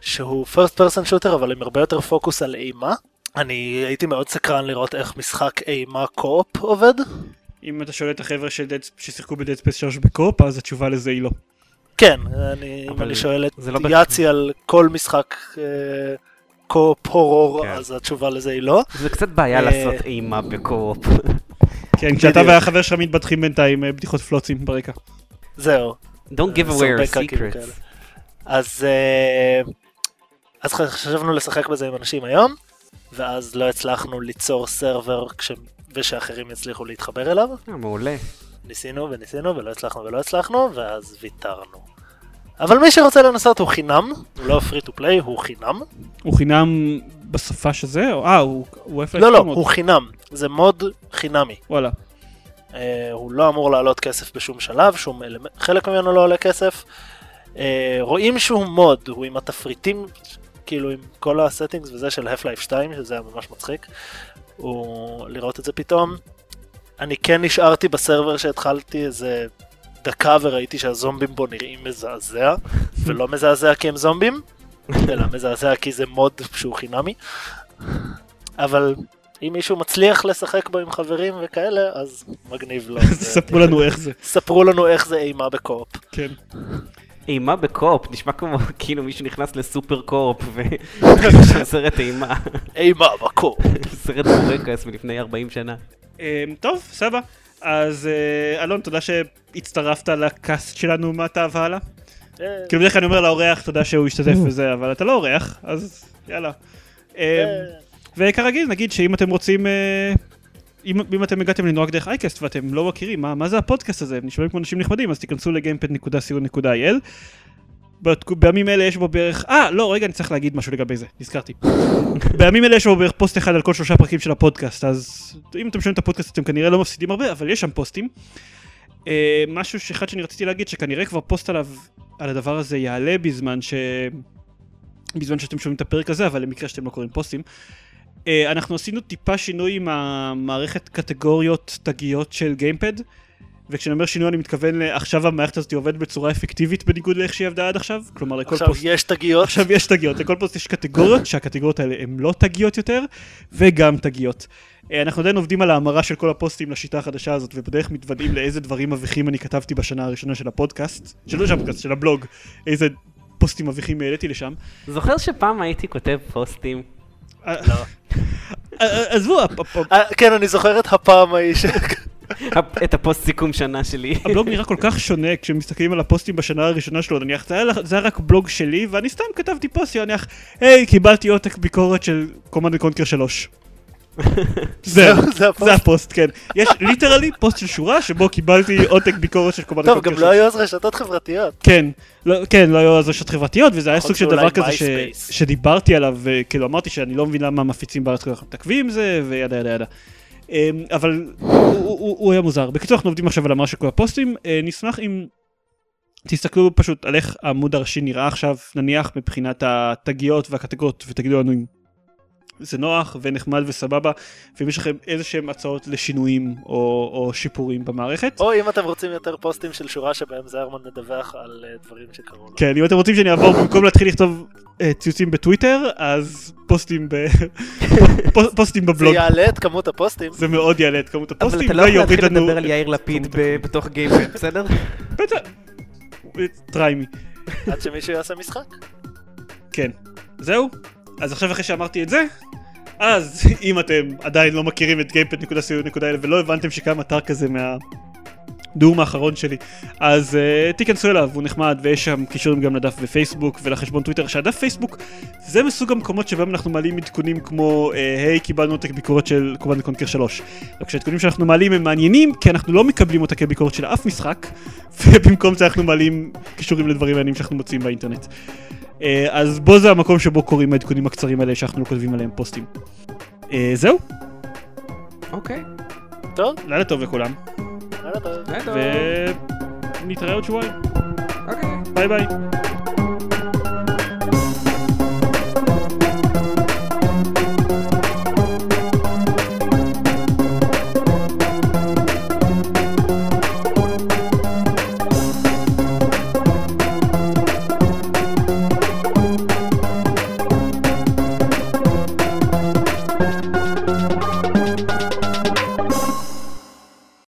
שהוא first person shooter אבל עם הרבה יותר פוקוס על אימה. אני הייתי מאוד סקרן לראות איך משחק אימה co-op עובד. אם אתה שואל את החבר'ה ששיחקו ב Dead Space 3 ב co-op, אז התשובה לזה היא לא. כן, אני, אם אבל אני שואל את לא Yahtzee על כל משחק אה, קו-אופ הורור, כן. אז התשובה לזה היא לא. זה קצת בעיה אה, לעשות אימה בקו-אופ. כן, כשאתה. והחבר שלך מתבדחים בינתיים אה, בדיחות פלוצים ברקע. זהו. Don't give away הרבה your secrets. אז, אה, אז חשבנו לשחק בזה עם אנשים היום, ואז לא הצלחנו ליצור סרבר כש... ושאחרים יצליחו להתחבר אליו. אה, מעולה. ניסינו וניסינו ולא הצלחנו ולא הצלחנו, ואז ויתרנו. אבל מי שרוצה לנסות הוא חינם, הוא לא free to play, הוא חינם. הוא חינם בשפה שזה? או- אה, הוא הוא איפה... לא, לא, מוד? הוא חינם. זה מוד חינמי. וואלה. אה, הוא לא אמור לעלות כסף בשום שלב, שום אלמנט, חלק ממנו לא עולה כסף. אה, רואים שהוא מוד, הוא עם התפריטים, כאילו עם כל הסטינגס וזה של Half-Life 2, שזה היה ממש מצחיק. הוא לראות את זה פתאום. אני כן נשארתי בסרבר שהתחלתי איזה דקה וראיתי שהזומבים בו נראים מזעזע, ולא מזעזע כי הם זומבים, אלא מזעזע כי זה מוד שהוא חינמי. אבל אם מישהו מצליח לשחק בו עם חברים וכאלה, אז מגניב לו. ספרו לנו איך זה. ספרו לנו איך זה אימה בקו-אופ. כן. אימה בקו-אופ, נשמע כמו כאילו מישהו נכנס לסופר קו-אופ וסרט אימה, אימה בקו-אופ. סרט בורקס מלפני 40 שנה. אה, טוב, סבבה. אז אה, אלון, תודה שהצטרפת לקאסט שלנו מעתה והלאה. אה, כאילו בדרך כלל אני אומר לאורח תודה שהוא השתתף בזה, אבל אתה לא אורח, אז יאללה. אה, אה, וכרגיל נגיד שאם אתם רוצים, אם, אם אתם הגעתם לנו רק דרך אייקסט ואתם לא מכירים מה, מה זה הפודקאסט הזה, הם נשמעים כמו אנשים נחמדים, אז תיכנסו לגיימפד.co.il. בימים אלה יש בו בערך, אה לא רגע אני צריך להגיד משהו לגבי זה, נזכרתי. בימים אלה יש בו בערך פוסט אחד על כל שלושה פרקים של הפודקאסט, אז אם אתם שומעים את הפודקאסט אתם כנראה לא מפסידים הרבה, אבל יש שם פוסטים. אה, משהו שאחד שאני רציתי להגיד שכנראה כבר פוסט עליו, על הדבר הזה יעלה בזמן ש... בזמן שאתם שומעים את הפרק הזה, אבל למקרה שאתם לא קוראים פוסטים. אה, אנחנו עשינו טיפה שינוי עם המערכת קטגוריות תגיות של Gamepad, וכשאני אומר שינוי אני מתכוון לעכשיו המערכת הזאת עובדת בצורה אפקטיבית בניגוד לאיך שהיא עבדה עד עכשיו, כלומר לכל עכשיו פוסט... יש תגיות. עכשיו יש תגיות, לכל פוסט יש קטגוריות, שהקטגוריות האלה הן לא תגיות יותר, וגם תגיות. אה, אנחנו עדיין עובדים על ההמרה של כל הפוסטים לשיטה החדשה הזאת, ובדרך מתוודעים לאיזה דברים מביכים אני כתבתי בשנה הראשונה של הפודקאסט, של לא של הפודקאסט, של הבלוג, איזה פוסטים מביכים העליתי לשם. זוכר שפעם הייתי כותב פוסטים? לא. אה, עזבו, אה, כן, אני זוכר את הפעם ההיא ש... את הפוסט סיכום שנה שלי. הבלוג נראה כל כך שונה כשמסתכלים על הפוסטים בשנה הראשונה שלו, נניח, זה היה, זה היה רק בלוג שלי, ואני סתם כתבתי פוסט, נניח, היי, קיבלתי עותק ביקורת של Command & Conquer 3. זהו, זה הפוסט. זה הפוסט, כן. יש literally פוסט של שורה שבו קיבלתי עותק ביקורת של Command טוב, גם 3. לא היו אז רשתות חברתיות. כן, לא, כן, לא היו אז רשתות חברתיות, וזה היה חוץ סוג של דבר כזה. שדיברתי עליו, וכאילו אמרתי שאני לא מבין למה מפיצים בארץ כל כך מתעכבים עם זה, ו yada yada yada. אמ, אבל הוא, היה מוזר. בקיצור, אנחנו עובדים עכשיו על המרה של כל הפוסטים, אה, נשמח אם תסתכלו פשוט על איך העמוד הראשי נראה עכשיו, נניח מבחינת התגיות והקטגוריות, ותגידו לנו אם זה נוח ונחמד וסבבה, ואם יש לכם איזה שהם הצעות לשינויים או, או שיפורים במערכת. או אם אתם רוצים יותר פוסטים של שורה שבהם זיירמן מדווח על אה, דברים שקרו לו. כן, אם אתם רוצים שאני אעבור במקום להתחיל לכתוב אה, ציוצים בטוויטר, אז פוסטים, ב... פוס- פוסטים זה בבלוג. יעלה את כמות הפוסטים. זה מאוד יעלה את כמות אבל הפוסטים, אתה לא יכול ויוריד להתחיל לנו... לדבר על יאיר לפיד ב- בתוך גיימפד, בסדר? בטח. Try me. עד שמישהו יעשה משחק. כן. זהו? אז עכשיו אחרי שאמרתי את זה, אז אם אתם עדיין לא מכירים את gamepad.co.il ולא הבנתם שקם אתר כזה מה... דום האחרון שלי, אז אה, תיכנסו אליו, הוא נחמד, ויש שם קישורים גם לדף בפייסבוק ולחשבון טוויטר, שהדף פייסבוק זה מסוג המקומות שבהם אנחנו מעלים עדכונים כמו, אה, היי, קיבלנו עותק ביקורת של Command & Conquer 3. רק שהעדכונים שאנחנו מעלים הם מעניינים, כי אנחנו לא מקבלים אותה כביקורת של אף משחק, ובמקום זה אנחנו מעלים קישורים לדברים מעניינים שאנחנו מוצאים באינטרנט. אה, אז בו זה המקום שבו קוראים העדכונים הקצרים האלה שאנחנו לא כותבים עליהם פוסטים. אה, זהו, אוקיי. טוב, לילה טוב לכולם, לילה טוב. לילה טוב. ונתראה עוד שבועיים, אוקיי. ביי ביי.